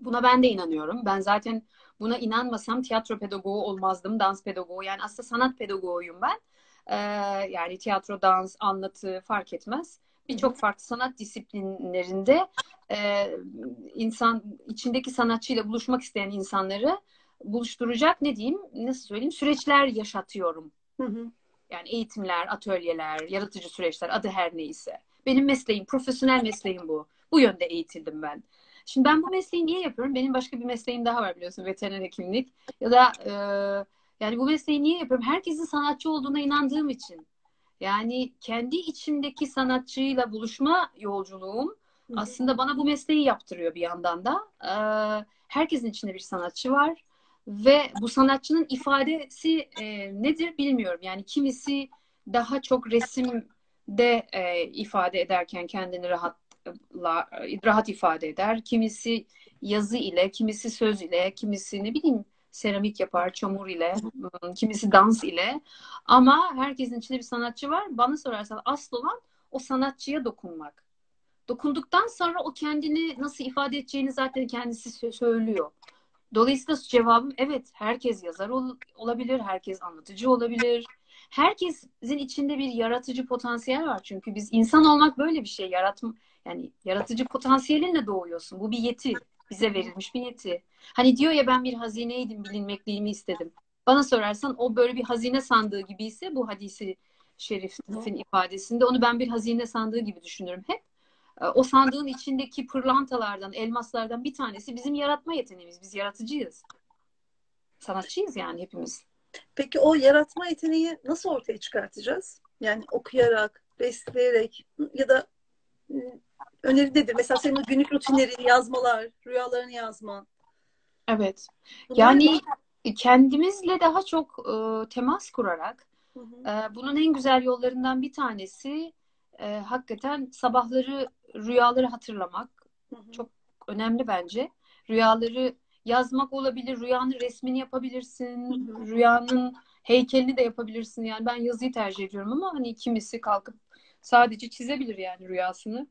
S2: Buna ben de inanıyorum. Ben zaten buna inanmasam tiyatro pedagogu olmazdım, dans pedagogu. Yani aslında sanat pedagoğuyum ben. Ee, yani tiyatro, dans, anlatı fark etmez. Birçok farklı sanat disiplinlerinde e, insan içindeki sanatçıyla buluşmak isteyen insanları buluşturacak ne diyeyim, nasıl söyleyeyim süreçler yaşatıyorum.
S1: Hı hı.
S2: Yani eğitimler, atölyeler, yaratıcı süreçler adı her neyse. Benim mesleğim, profesyonel mesleğim bu. Bu yönde eğitildim ben. Şimdi ben bu mesleği niye yapıyorum? Benim başka bir mesleğim daha var biliyorsun veteriner hekimlik. Ya da e, yani bu mesleği niye yapıyorum? Herkesin sanatçı olduğuna inandığım için. Yani kendi içimdeki sanatçıyla buluşma yolculuğum aslında bana bu mesleği yaptırıyor bir yandan da. E, herkesin içinde bir sanatçı var ve bu sanatçının ifadesi e, nedir bilmiyorum. Yani kimisi daha çok resimde e, ifade ederken kendini rahat rahat ifade eder. Kimisi yazı ile, kimisi söz ile, kimisi ne bileyim seramik yapar, çamur ile, kimisi dans ile. Ama herkesin içinde bir sanatçı var. Bana sorarsan asıl olan o sanatçıya dokunmak. Dokunduktan sonra o kendini nasıl ifade edeceğini zaten kendisi söylüyor. Dolayısıyla cevabım evet herkes yazar ol, olabilir, herkes anlatıcı olabilir. Herkesin içinde bir yaratıcı potansiyel var çünkü biz insan olmak böyle bir şey yaratma yani yaratıcı potansiyelinle doğuyorsun. Bu bir yeti. Bize verilmiş bir yeti. Hani diyor ya ben bir hazineydim bilinmekliğimi istedim. Bana sorarsan o böyle bir hazine sandığı gibi ise bu hadisi şerifin ifadesinde onu ben bir hazine sandığı gibi düşünürüm hep. Ee, o sandığın içindeki pırlantalardan, elmaslardan bir tanesi bizim yaratma yeteneğimiz. Biz yaratıcıyız. Sanatçıyız yani hepimiz.
S1: Peki o yaratma yeteneği nasıl ortaya çıkartacağız? Yani okuyarak, besleyerek ya da öneri nedir? Mesela senin günlük rutinlerin, yazmalar, rüyalarını yazma.
S2: Evet. Yani kendimizle daha çok e, temas kurarak
S1: Hı hı.
S2: Ee, bunun en güzel yollarından bir tanesi e, hakikaten sabahları rüyaları hatırlamak.
S1: Hı hı.
S2: Çok önemli bence. Rüyaları yazmak olabilir, rüyanın resmini yapabilirsin,
S1: Hı hı.
S2: rüyanın heykelini de yapabilirsin. Yani ben yazıyı tercih ediyorum ama hani kimisi kalkıp sadece çizebilir yani rüyasını.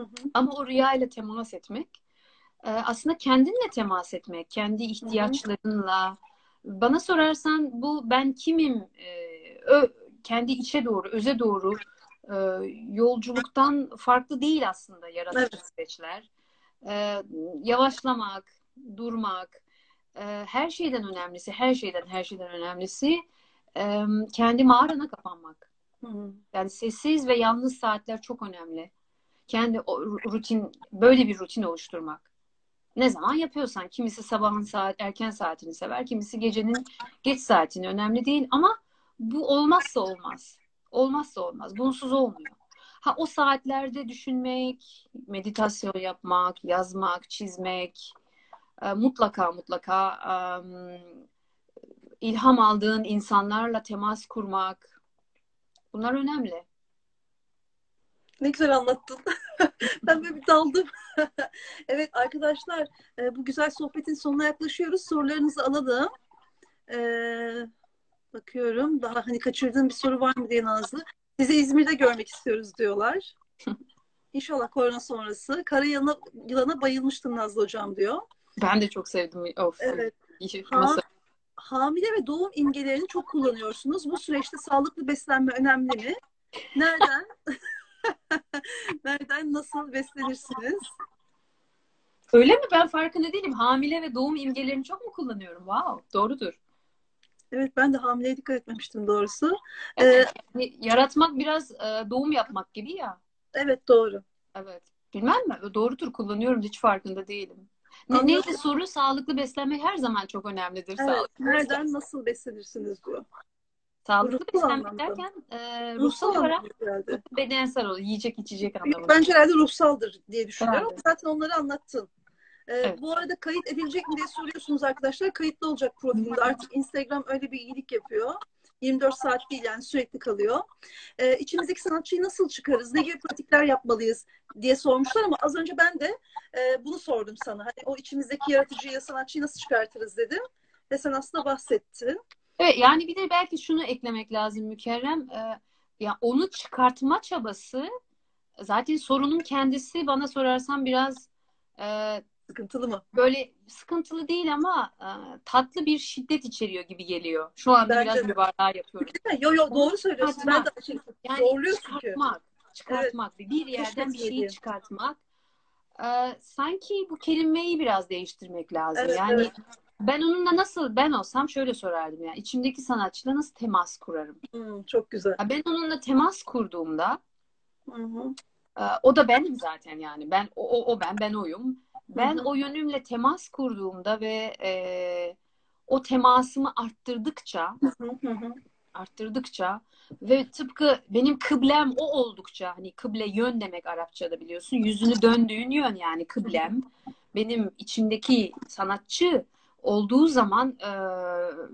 S1: Hı hı.
S2: Ama o rüyayla temas etmek, e, aslında kendinle temas etmek, kendi ihtiyaçlarınla. Bana sorarsan bu ben kimim, e, ö- kendi içe doğru, öze doğru e, yolculuktan farklı değil aslında yaratıcı
S1: Evet.
S2: süreçler. E, yavaşlamak, durmak, e, her şeyden önemlisi, her şeyden her şeyden önemlisi e, kendi mağarana kapanmak.
S1: Hı hı.
S2: Yani sessiz ve yalnız saatler çok önemli. Kendi rutin, böyle bir rutin oluşturmak. Ne zaman yapıyorsan, kimisi sabahın saat, erken saatini sever, kimisi gecenin geç saatini önemli değil ama bu olmazsa olmaz. Olmazsa olmaz. Bunsuz olmuyor. Ha o saatlerde düşünmek, meditasyon yapmak, yazmak, çizmek, e, mutlaka mutlaka e, ilham aldığın insanlarla temas kurmak. Bunlar önemli.
S1: Ne güzel anlattın. ben böyle bir daldım. evet arkadaşlar e, bu güzel sohbetin sonuna yaklaşıyoruz. Sorularınızı alalım. Ee, bakıyorum. Daha hani kaçırdığım bir soru var mı diye Nazlı. Sizi İzmir'de görmek istiyoruz diyorlar. İnşallah korona sonrası. Kara yılana, yılana bayılmıştım Nazlı hocam diyor.
S2: Ben de çok sevdim. Of.
S1: Evet.
S2: İyi,
S1: Ha, hamile ve doğum imgelerini çok kullanıyorsunuz. Bu süreçte sağlıklı beslenme önemli mi? Nereden? Nereden nasıl beslenirsiniz?
S2: Öyle mi? Ben farkında değilim. Hamile ve doğum imgelerini çok mu kullanıyorum? Wow. Doğrudur.
S1: Evet ben de hamileye dikkat etmemiştim doğrusu.
S2: Evet. Yani yaratmak biraz e, doğum yapmak gibi ya.
S1: Evet doğru.
S2: Evet. Bilmem mi? Doğrudur. Kullanıyorum. Hiç farkında değilim. Ne, neydi soru? Sağlıklı beslenmek her zaman çok önemlidir.
S1: Evet,
S2: Sağlıklı,
S1: nereden nasıl beslenirsiniz diyor.
S2: Sağlıklı
S1: Ruhsal
S2: beslenmek
S1: anlamda.
S2: derken e,
S1: Ruhsal
S2: ruhsal olarak
S1: herhalde.
S2: bedensel olur. Yiyecek içecek anlamında.
S1: Bence herhalde ruhsaldır diye düşünüyorum.
S2: Herhalde.
S1: Zaten onları anlattın. Ee,
S2: Evet.
S1: Bu arada kayıt edilecek mi diye soruyorsunuz arkadaşlar. Kayıtlı olacak profilinde. Artık Instagram öyle bir iyilik yapıyor. 24 saat değil yani sürekli kalıyor. Ee, içimizdeki sanatçıyı nasıl çıkarız? Ne gibi pratikler yapmalıyız diye sormuşlar ama az önce ben de e, bunu sordum sana. Hani o içimizdeki yaratıcıyı, sanatçıyı nasıl çıkartırız dedim. Ve sen aslında bahsettin.
S2: Evet yani bir de belki şunu eklemek lazım Mükerrem. Ee, ya onu çıkartma çabası zaten sorunun kendisi bana sorarsan biraz e,
S1: Sıkıntılı mı?
S2: böyle sıkıntılı değil ama e, tatlı bir şiddet içeriyor gibi geliyor. Şu anda
S1: Bence
S2: biraz mübalağa yapıyorum.
S1: Yo yo doğru söylüyorsun. Ben de şey,
S2: Yani
S1: zorluyor çünkü.
S2: çıkartmak, çıkartmak, bir yerden bir şeyi çıkartmak. Ee, sanki bu kelimeyi biraz değiştirmek lazım.
S1: Evet,
S2: yani
S1: evet.
S2: Ben onunla nasıl ben olsam şöyle sorardım ya. içimdeki sanatçıyla nasıl temas kurarım?
S1: Hmm, çok güzel.
S2: Ya ben onunla temas kurduğumda
S1: Hı hı.
S2: e, o da benim zaten yani. Ben o, o, o ben ben oyum. Ben
S1: Hı hı.
S2: o yönümle temas kurduğumda ve e, o temasımı arttırdıkça
S1: hı hı.
S2: arttırdıkça ve tıpkı benim kıblem o oldukça hani kıble yön demek Arapçada biliyorsun yüzünü döndüğün yön yani kıblem benim içimdeki sanatçı olduğu zaman e,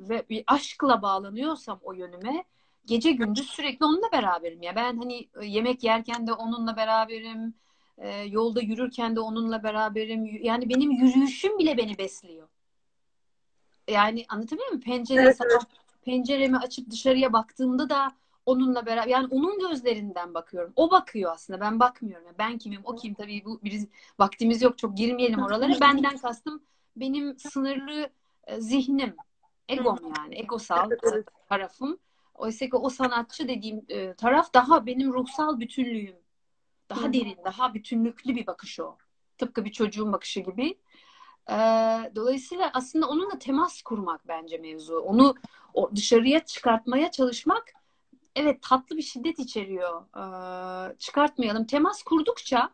S2: ve bir aşkla bağlanıyorsam o yönüme gece gündüz sürekli onunla beraberim ya ben hani yemek yerken de onunla beraberim e, yolda yürürken de onunla beraberim yani benim yürüyüşüm bile beni besliyor yani anlatabiliyor muyum pencere
S1: Evet,
S2: sabah penceremi açıp dışarıya baktığımda da onunla beraber yani onun gözlerinden bakıyorum. O bakıyor aslında. Ben bakmıyorum. Ben kimim? O kim? Tabii bu bir vaktimiz yok. Çok girmeyelim oralara. Benden kastım benim sınırlı e, zihnim. Egom yani. Egosal tarafım. Oysa ki o sanatçı dediğim e, taraf daha benim ruhsal bütünlüğüm. Daha derin, daha bütünlüklü bir bakış o. Tıpkı bir çocuğun bakışı gibi. Ee, dolayısıyla aslında onunla temas kurmak bence mevzu. Onu dışarıya çıkartmaya çalışmak evet tatlı bir şiddet içeriyor. Ee, çıkartmayalım. Temas kurdukça,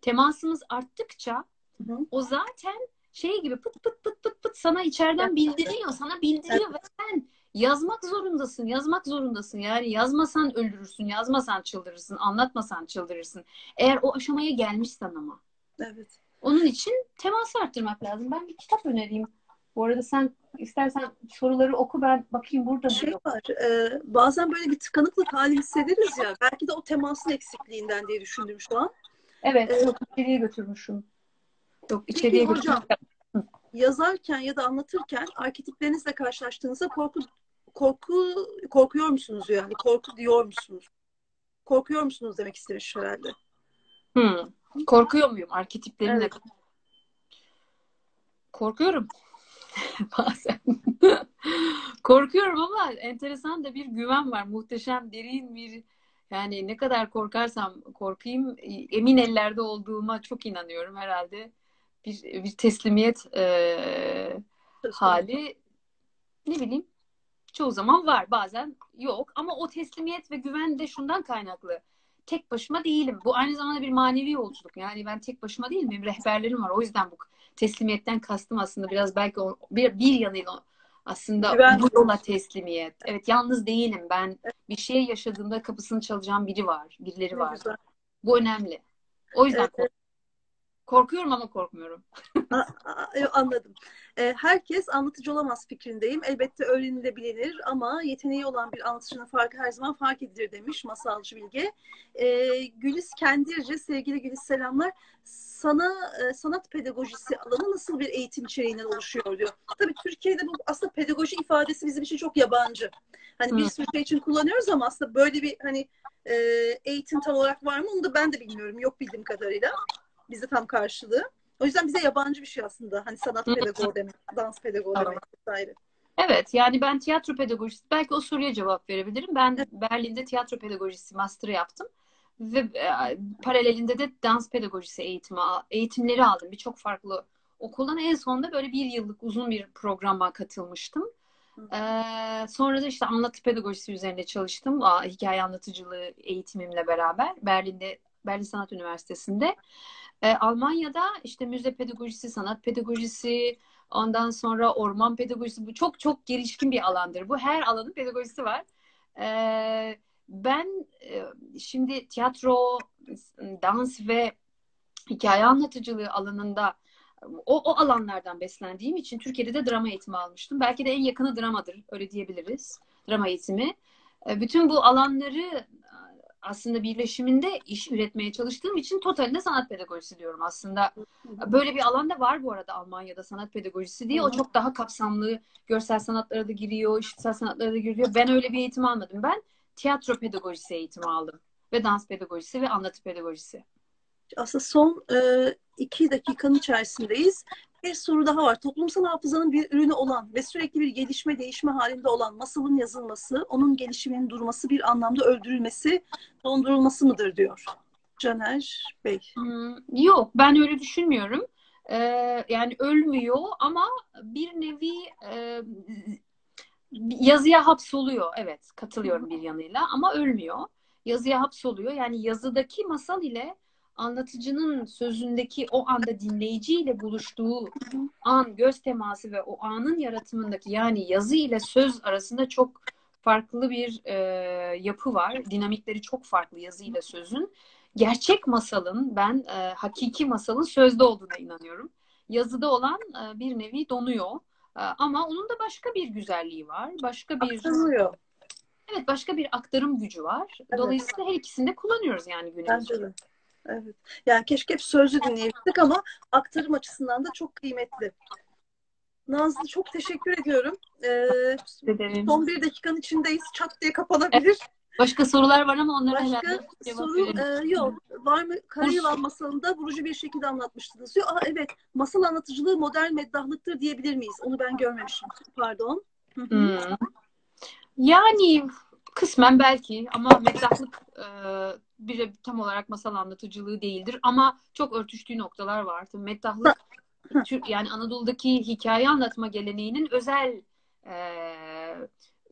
S2: temasımız arttıkça
S1: Hı hı.
S2: o zaten şey gibi pıt pıt pıt pıt pıt sana içeriden bildiriyor. Sana bildiriyor ve sen yazmak zorundasın. Yazmak zorundasın. Yani yazmasan öldürürsün. Yazmasan çıldırırsın. Anlatmasan çıldırırsın. Eğer o aşamaya gelmişsen ama.
S1: Evet.
S2: Onun için teması arttırmak lazım. Ben bir kitap önereyim. Bu arada sen istersen soruları oku ben bakayım burada
S1: şey var. E, bazen böyle bir tıkanıklık hali hissederiz ya. Belki de o temasın eksikliğinden diye düşündüm şu an.
S2: Evet, ee, yok götürmüşüm. Yok içeriye
S1: Peki hocam, yazarken ya da anlatırken arketiplerinizle karşılaştığınızda korku korku korkuyor musunuz yani? Korku diyor musunuz? Korkuyor musunuz demek istemiş herhalde.
S2: Hmm. Korkuyor muyum arketiplerimle? Evet. Korkuyorum. Bazen. Korkuyorum ama enteresan da bir güven var. Muhteşem, derin bir yani ne kadar korkarsam korkayım emin ellerde olduğuma çok inanıyorum herhalde. Bir, bir teslimiyet e, hali ne bileyim çoğu zaman var bazen yok ama o teslimiyet ve güven de şundan kaynaklı. Tek başıma değilim. Bu aynı zamanda bir manevi yolculuk. Yani ben tek başıma değilim. Benim rehberlerim var. O yüzden bu teslimiyetten kastım aslında biraz belki o, bir, bir yanıyla aslında Güven. bu yola teslimiyet. Evet yalnız değilim. Ben bir şey yaşadığımda kapısını çalacağım biri var. Birileri var. Bu önemli. O yüzden evet. Korkuyorum ama korkmuyorum.
S1: Anladım. E, herkes anlatıcı olamaz fikrindeyim. Elbette öğrenilebilir ama yeteneği olan bir anlatıcının farkı her zaman fark edilir demiş masalcı Bilge. E, Gülis Kendirce, sevgili Gülis selamlar. Sana e, sanat pedagojisi alanı nasıl bir eğitim içeriğinden oluşuyor diyor. Tabii Türkiye'de bu aslında pedagoji ifadesi bizim için çok yabancı. Hani bir sürü şey için kullanıyoruz ama aslında böyle bir hani eğitim tam olarak var mı onu da ben de bilmiyorum. Yok bildiğim kadarıyla bize tam karşılığı. O yüzden bize yabancı bir şey aslında. Hani sanat pedagogu demek, dans pedagogu demek vesaire.
S2: Evet yani ben tiyatro pedagojisi belki o soruya cevap verebilirim. Ben Berlin'de tiyatro pedagojisi master yaptım ve e, paralelinde de dans pedagojisi eğitimi eğitimleri aldım. Birçok farklı okuldan en sonunda böyle bir yıllık uzun bir programa katılmıştım. Ee, sonra da işte anlatı pedagojisi üzerinde çalıştım. Hikaye anlatıcılığı eğitimimle beraber Berlin'de Berlin Sanat Üniversitesi'nde. E, Almanya'da işte müze pedagojisi, sanat pedagojisi, ondan sonra orman pedagojisi bu çok çok gelişkin bir alandır. Bu her alanın pedagojisi var. E, ben e, şimdi tiyatro, dans ve hikaye anlatıcılığı alanında o, o alanlardan beslendiğim için Türkiye'de de drama eğitimi almıştım. Belki de en yakını dramadır, öyle diyebiliriz. Drama eğitimi. E, bütün bu alanları aslında birleşiminde iş üretmeye çalıştığım için totalinde sanat pedagojisi diyorum aslında. Böyle bir alanda var bu arada Almanya'da sanat pedagojisi diye. O çok daha kapsamlı. Görsel sanatlara da giriyor, işitsel sanatlara da giriyor. Ben öyle bir eğitim almadım. Ben tiyatro pedagojisi eğitimi aldım. Ve dans pedagojisi ve anlatı pedagojisi.
S1: Aslında son e, iki dakikanın içerisindeyiz. Bir soru daha var. Toplumsal hafızanın bir ürünü olan ve sürekli bir gelişme değişme halinde olan masalın yazılması, onun gelişiminin durması bir anlamda öldürülmesi, dondurulması mıdır diyor. Caner Bey.
S2: Hmm, yok ben öyle düşünmüyorum. Ee, yani ölmüyor ama bir nevi e, yazıya hapsoluyor. Evet katılıyorum bir yanıyla ama ölmüyor. Yazıya hapsoluyor. Yani yazıdaki masal ile anlatıcının sözündeki o anda dinleyiciyle buluştuğu an, göz teması ve o anın yaratımındaki yani yazı ile söz arasında çok farklı bir e, yapı var. Dinamikleri çok farklı yazı ile sözün. Gerçek masalın, ben e, hakiki masalın sözde olduğuna inanıyorum. Yazıda olan e, bir nevi donuyor. E, ama onun da başka bir güzelliği var. Başka bir...
S1: Aktarılıyor.
S2: Evet, başka bir aktarım gücü var. Evet. Dolayısıyla her ikisini de kullanıyoruz yani günümüzde.
S1: Evet. Yani keşke hep sözlü dinleyebildik ama aktarım açısından da çok kıymetli. Nazlı çok teşekkür ediyorum. Ee, son bir dakikanın içindeyiz. Çat diye kapanabilir. Evet.
S2: Başka sorular var ama onlara
S1: Başka herhalde soru e, yok. Var mı? Karayılan masalında vurucu bir şekilde anlatmıştınız diyor. Aa, evet. Masal anlatıcılığı modern meddahlıktır diyebilir miyiz? Onu ben görmemişim. Pardon.
S2: Hmm. Yani kısmen belki ama meddahlık e, bir tam olarak masal anlatıcılığı değildir ama çok örtüştüğü noktalar var. Tabii meddahlık yani Anadolu'daki hikaye anlatma geleneğinin özel e,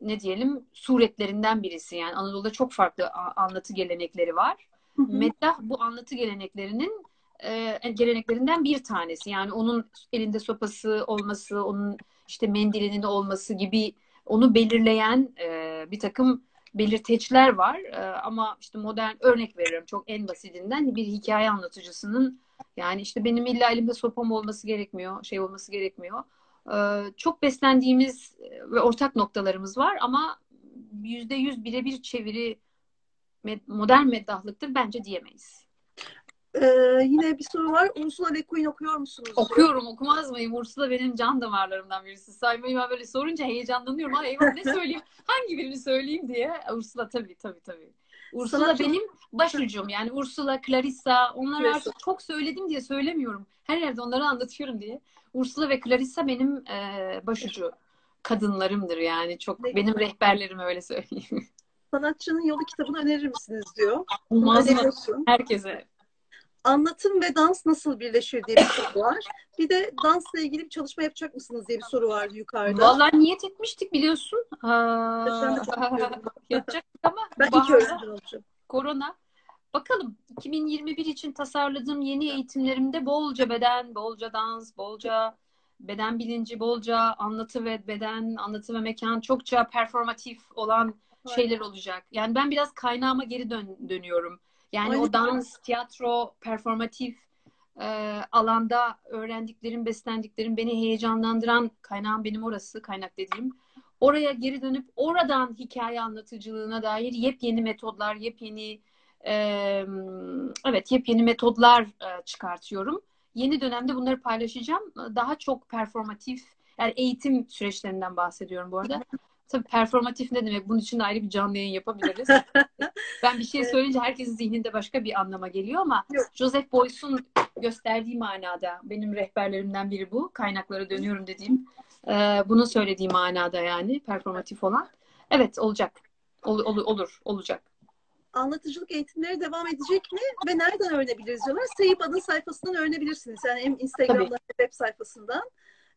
S2: ne diyelim suretlerinden birisi. Yani Anadolu'da çok farklı anlatı gelenekleri var. Meddah bu anlatı geleneklerinin e, geleneklerinden bir tanesi. Yani onun elinde sopası olması, onun işte mendilinin olması gibi onu belirleyen e, bir takım belirteçler var. E, ama işte modern örnek veriyorum çok en basitinden bir hikaye anlatıcısının yani işte benim illa elimde sopam olması gerekmiyor, şey olması gerekmiyor. Ee, çok beslendiğimiz ve ortak noktalarımız var ama yüzde yüz birebir çeviri modern meddahlıktır bence diyemeyiz.
S1: Ee, yine bir soru var. Ursula Le Guin okuyor musunuz?
S2: Okuyorum okumaz mıyım? Ursula benim can damarlarımdan birisi. Saymayı ben böyle sorunca heyecanlanıyorum. Ha, eyvah ne söyleyeyim? Hangi birini söyleyeyim diye. Ursula tabii tabii tabii. Ursula Sana benim başucum. Yani Ursula, Clarissa onları artık çok söyledim diye söylemiyorum. Her yerde onları anlatıyorum diye. Ursula ve Clarissa benim e, başucu kadınlarımdır yani. Çok ne benim güzel. rehberlerim öyle söyleyeyim.
S1: Sanatçının Yolu kitabını önerir misiniz diyor.
S2: Olmaz mı? Herkese.
S1: Anlatım ve dans nasıl birleşir diye bir soru var. Bir de dansla ilgili bir çalışma yapacak mısınız diye bir soru vardı yukarıda.
S2: Vallahi niyet etmiştik biliyorsun. Aa, yapacaktık ama
S1: ben olacağım.
S2: Korona. Bakalım 2021 için tasarladığım yeni eğitimlerimde bolca beden, bolca dans, bolca beden bilinci, bolca anlatı ve beden, anlatı ve mekan çokça performatif olan şeyler olacak. Yani ben biraz kaynağıma geri dön dönüyorum. Yani Aynen. o dans, tiyatro, performatif e, alanda öğrendiklerim, beslendiklerim beni heyecanlandıran kaynağım benim orası, kaynak dediğim. Oraya geri dönüp oradan hikaye anlatıcılığına dair yepyeni metodlar, yepyeni e, evet yepyeni metodlar e, çıkartıyorum. Yeni dönemde bunları paylaşacağım. Daha çok performatif, yani eğitim süreçlerinden bahsediyorum bu arada. Tabii performatif ne demek? Bunun için de ayrı bir canlı yayın yapabiliriz. ben bir şey söyleyince herkesin zihninde başka bir anlama geliyor ama Yok. Joseph Beuys'un gösterdiği manada benim rehberlerimden biri bu. Kaynaklara dönüyorum dediğim. Ee, bunu söylediği manada yani performatif olan. Evet olacak. Ol, ol, olur, olacak.
S1: Anlatıcılık eğitimleri devam edecek mi ve nereden öğrenebiliriz diyorlar. Sayıp sayfasından öğrenebilirsiniz. Yani hem Instagram'dan hem web sayfasından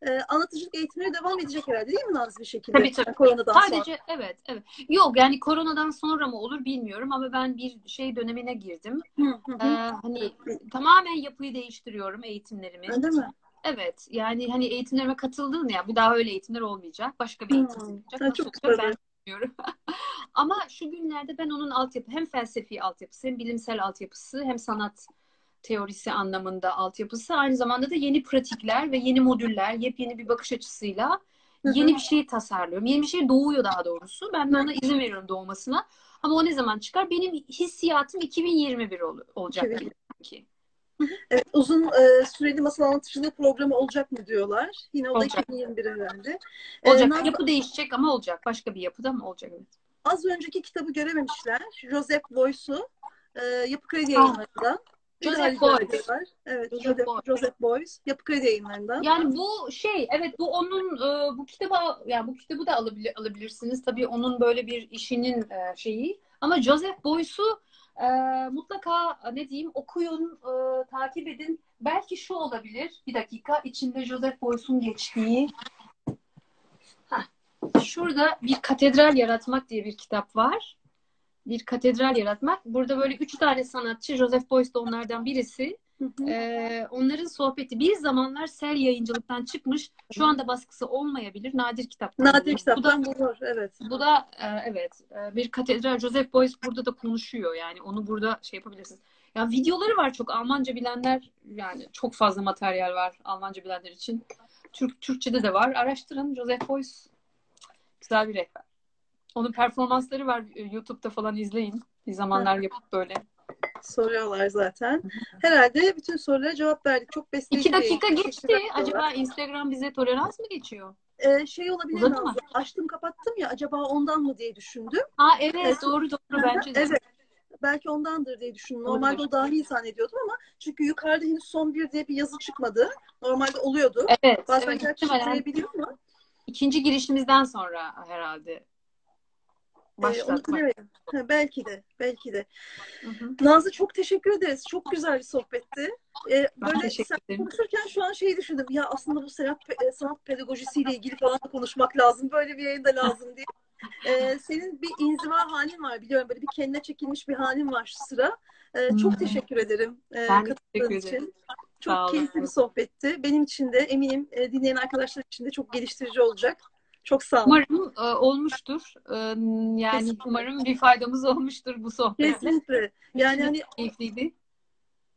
S1: e, anlatıcılık eğitimleri devam edecek herhalde değil mi Naz bir şekilde?
S2: Tabii tabii. koronadan Sadece sonra. evet evet. Yok yani koronadan sonra mı olur bilmiyorum ama ben bir şey dönemine girdim. Hı hı. Ee, hani tamamen yapıyı değiştiriyorum eğitimlerimi.
S1: Öyle mi?
S2: Evet. Yani hani eğitimlerime katıldın ya bir daha öyle eğitimler olmayacak. Başka bir eğitim olacak.
S1: Nasıl çok olacak ben
S2: bilmiyorum. ama şu günlerde ben onun altyapı hem felsefi altyapısı hem bilimsel altyapısı hem sanat teorisi anlamında altyapısı. Aynı zamanda da yeni pratikler ve yeni modüller, yepyeni bir bakış açısıyla yeni bir şey tasarlıyorum. Yeni bir şey doğuyor daha doğrusu. Ben de ona izin veriyorum doğmasına. Ama o ne zaman çıkar? Benim hissiyatım 2021 ol- olacak
S1: ki. Evet, uzun e, süreli masal anlatıcılığı programı olacak mı diyorlar. Yine o da olacak. 2021 herhalde.
S2: Olacak. Ee, yapı değişecek ama olacak. Başka bir yapıda mı olacak? Evet.
S1: Az önceki kitabı görememişler. Joseph Boyce'u e, Yapı Kredi yayınlarından.
S2: Joseph Beuys.
S1: Evet, Joseph, Joseph, Joseph Beuys. Yapı Kredi yayınlarından.
S2: Yani bu şey, evet bu onun e, bu kitabı yani bu kitabı da alabilir, alabilirsiniz. Tabii onun böyle bir işinin e, şeyi. Ama Joseph Beuys'u e, mutlaka ne diyeyim okuyun, e, takip edin. Belki şu olabilir. Bir dakika. içinde Joseph Beuys'un geçtiği Heh. Şurada bir katedral yaratmak diye bir kitap var bir katedral yaratmak. Burada böyle üç tane sanatçı, Joseph Beuys de onlardan birisi. Ee, onların sohbeti bir zamanlar Sel yayıncılıktan çıkmış. Şu anda baskısı olmayabilir. Nadir kitap.
S1: Nadir kitaptan bu da, evet.
S2: Bu da e, evet e, bir katedral. Joseph Beuys burada da konuşuyor. Yani onu burada şey yapabilirsiniz. Ya videoları var çok Almanca bilenler yani çok fazla materyal var Almanca bilenler için. Türk Türkçede de var. Araştırın Joseph Beuys güzel bir rehber. Onun performansları var e, YouTube'da falan izleyin. Bir zamanlar yapıp böyle.
S1: Soruyorlar zaten. Herhalde bütün sorulara cevap verdik. Çok besleyici.
S2: İki dakika geçti. Acaba Instagram bize tolerans mı geçiyor?
S1: Ee, şey olabilir mi? Açtım kapattım ya acaba ondan mı diye düşündüm.
S2: Ha evet, evet. doğru doğru bence de.
S1: Evet. Belki ondandır diye düşündüm. Normalde o dahil zannediyordum ama çünkü yukarıda henüz son bir diye bir yazı çıkmadı. Normalde oluyordu.
S2: Evet.
S1: Bazen
S2: evet,
S1: gerçi biliyor mu?
S2: İkinci girişimizden sonra herhalde
S1: başlatmak. Ee, ha, belki de, belki de. Hı hı. Nazlı çok teşekkür ederiz. Çok güzel bir sohbetti. Ee, böyle sen konuşurken şu an şeyi düşündüm. Ya aslında bu sanat, e, sanat pedagojisiyle ilgili falan konuşmak lazım. Böyle bir yayında lazım diye. Ee, senin bir inziva halin var biliyorum. Böyle bir kendine çekilmiş bir halin var şu sıra. Ee, çok teşekkür ederim
S2: e, ben teşekkür için. Ederim.
S1: Çok keyifli bir sohbetti. Benim için de eminim e, dinleyen arkadaşlar için de çok geliştirici olacak. Çok sağ olun.
S2: Umarım e, olmuştur. E, yani Kesinlikle. umarım bir faydamız olmuştur bu sohbet.
S1: Kesinlikle. Yani hani
S2: keyifliydi.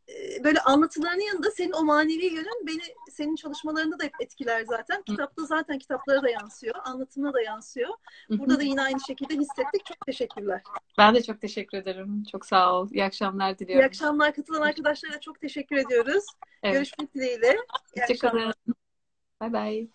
S1: e, böyle anlatılarının yanında senin o manevi yönün beni senin çalışmalarında da hep etkiler zaten. Kitapta zaten kitaplara da yansıyor, anlatımına da yansıyor. Burada da yine aynı şekilde hissettik. Çok teşekkürler.
S2: Ben de çok teşekkür ederim. Çok sağ ol. İyi akşamlar diliyorum.
S1: İyi akşamlar. Katılan arkadaşlara çok teşekkür ediyoruz.
S2: Evet.
S1: Görüşmek dileğiyle. İyi.
S2: Hoşçakalın. Bay bay.